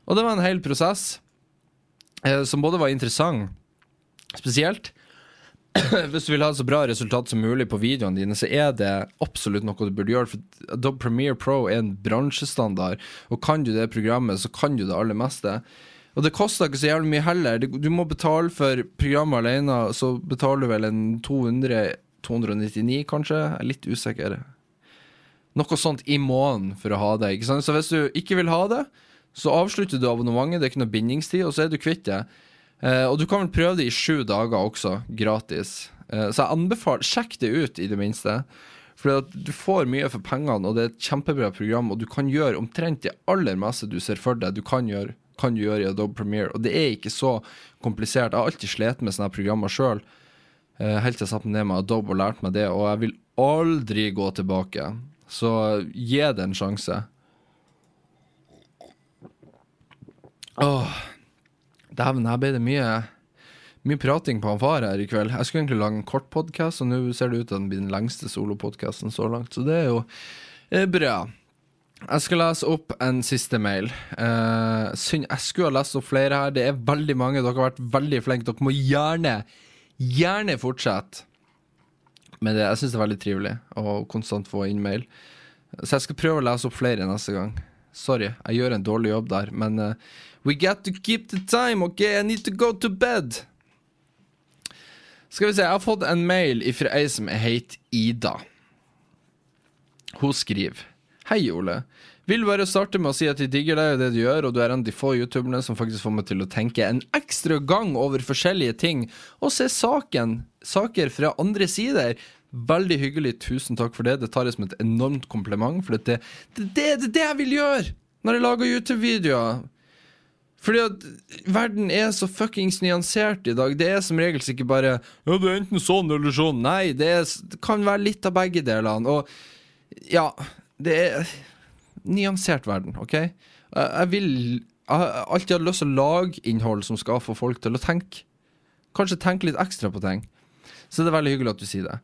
Og det var en hel prosess eh, som både var interessant, spesielt hvis du vil ha så bra resultat som mulig på videoene dine, så er det absolutt noe du burde gjøre. For Adobe Premiere Pro er en bransjestandard, og kan du det programmet, så kan du det aller meste. Og det koster ikke så jævlig mye heller. Du må betale for programmet alene, så betaler du vel en 200 299, kanskje? Jeg er litt usikker. Noe sånt i måneden for å ha det. Så hvis du ikke vil ha det, så avslutter du abonnementet. Det er ikke noe bindingstid, og så er du kvitt det. Eh, og du kan vel prøve det i sju dager også, gratis. Eh, så jeg anbefaler Sjekk det ut, i det minste. For du får mye for pengene, og det er et kjempebra program, og du kan gjøre omtrent det aller meste du ser for deg. Du kan gjøre, kan du gjøre i Adobe Premiere. Og det er ikke så komplisert. Jeg har alltid slitt med sånne programmer sjøl. Uh, helt til jeg satte meg ned med Adobe og lærte meg det, og jeg vil aldri gå tilbake. Så gi det en sjanse. Åh, dæven, her ble det mye mye prating på han far her i kveld. Jeg skulle egentlig lage en kort podkast, og nå ser det ut til den blir den lengste solopodkasten så langt, så det er jo eh, bra. Jeg skal lese opp en siste mail. Uh, synd, jeg skulle ha lest opp flere her. Det er veldig mange. Dere har vært veldig flinke. Dere må gjerne Gjerne fortsette med det. Jeg syns det er veldig trivelig å konstant få inn mail. Så jeg skal prøve å lese opp flere neste gang. Sorry, jeg gjør en dårlig jobb der, men uh, we got to keep the time, OK? I need to go to bed. Skal vi se, jeg har fått en mail fra ei som heter Ida. Hun skriver Hei, Ole. Vil bare starte med å si at jeg digger deg og det du gjør, og du er en av de få youtuberne som faktisk får meg til å tenke en ekstra gang over forskjellige ting, og se saken, saker fra andre sider. Veldig hyggelig, tusen takk for det. Det tar jeg som et enormt kompliment, for det er det, det, det, jeg vil gjøre når jeg lager YouTube-videoer. Fordi at verden er så fuckings nyansert i dag. Det er som regel ikke bare Ja, det er enten sånn eller sånn. Nei, det, er, det kan være litt av begge delene. Og ja, det er nyansert verden, OK? Jeg vil Jeg har alltid hatt lyst til å lage innhold som skal få folk til å tenke. Kanskje tenke litt ekstra på ting. Så det er veldig hyggelig at du sier det.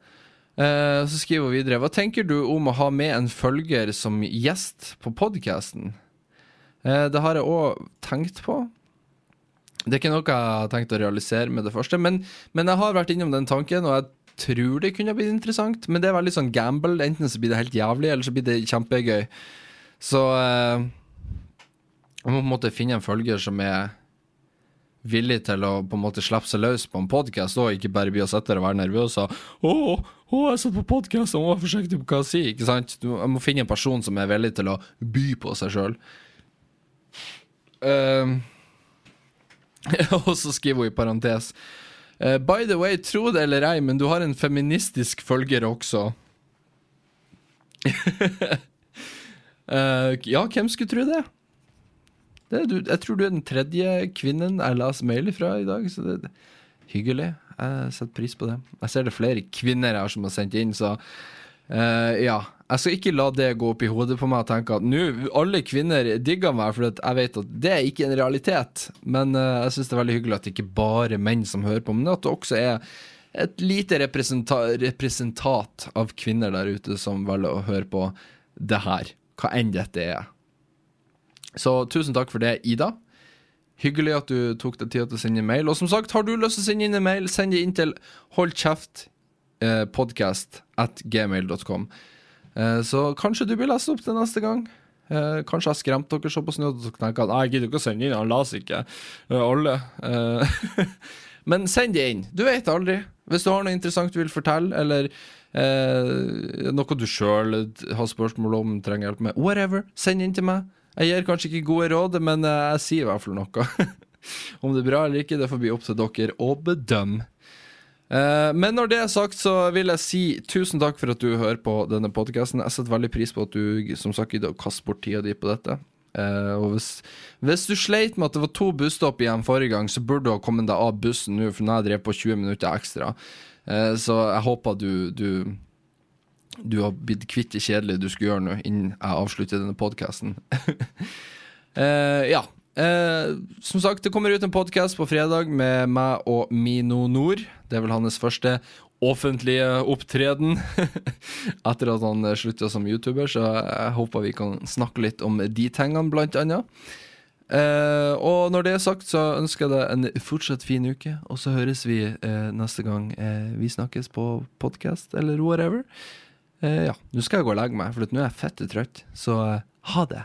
Uh, så skriver hun videre Hva tenker du om å ha med en følger som gjest på podkasten? Eh, det har jeg òg tenkt på. Det er ikke noe jeg har tenkt å realisere med det første, men, men jeg har vært innom den tanken, og jeg tror det kunne blitt interessant. Men det er veldig sånn gamble. Enten så blir det helt jævlig, eller så blir det kjempegøy. Så eh, jeg må på en måte finne en følger som er villig til å på en måte slippe seg løs på en podkast, og ikke bare bli å sitte der og være nervøs og å, å, jeg satt på podkast og var forsiktig på hva jeg sier. Ikke sant? Du, jeg må finne en person som er villig til å by på seg sjøl. Uh, og så skriver hun i parentes uh, By the way, tro det eller ei, men du har en feministisk følger også. Uh, ja, hvem skulle tro det? det du, jeg tror du er den tredje kvinnen jeg leser mail fra i dag, så det er hyggelig. Jeg setter pris på det. Jeg ser det er flere kvinner her som har sendt inn, så uh, ja. Jeg skal ikke la det gå opp i hodet på meg og tenke at nå alle kvinner digger meg, for jeg vet at det er ikke en realitet. Men uh, jeg syns det er veldig hyggelig at det ikke bare er menn som hører på, men at det også er et lite representat av kvinner der ute som velger å høre på det her hva enn dette er. Så tusen takk for det, Ida. Hyggelig at du tok deg tid til å sende mail. Og som sagt, har du lyst til å sende inn en mail, send det inn til holdkjeftpodkast eh, at gmail.com. Eh, så kanskje du blir lest opp til neste gang. Eh, kanskje jeg skremte dere såpass nå at dere tenker at jeg gidder ikke å sende inn, han leser ikke eh, alle. Eh, men send det inn. Du vet aldri. Hvis du har noe interessant du vil fortelle, eller Eh, noe du sjøl har spørsmål om, trenger hjelp med. Whatever. Send inn til meg. Jeg gir kanskje ikke gode råd, men eh, jeg sier i hvert fall noe. om det er bra eller ikke, det får bli opp til dere å bedømme. Uh, men når det er sagt, så vil jeg si tusen takk for at du hører på denne podkasten. Jeg setter veldig pris på at du som sagt gidder å kaste bort tida di på dette. Uh, og hvis, hvis, du sleit med at det var to busstopp igjen forrige gang, så burde du ha kommet deg av bussen nå, for nå har jeg drevet på 20 minutter ekstra. Eh, så jeg håper du, du, du har blitt kvitt det kjedelige du skulle gjøre nå, innen jeg avslutter denne podkasten. ja. Uh, som sagt, det kommer ut en podkast på fredag med meg og Mino Nord. Det er vel hans første offentlige opptreden etter at han slutta som YouTuber, så jeg håper vi kan snakke litt om de tingene, blant annet. Eh, og når det er sagt, så ønsker jeg deg en fortsatt fin uke. Og så høres vi eh, neste gang eh, vi snakkes på podkast eller whatever. Eh, ja, nå skal jeg gå og legge meg, for nå er jeg fette trøtt. Så eh, ha det.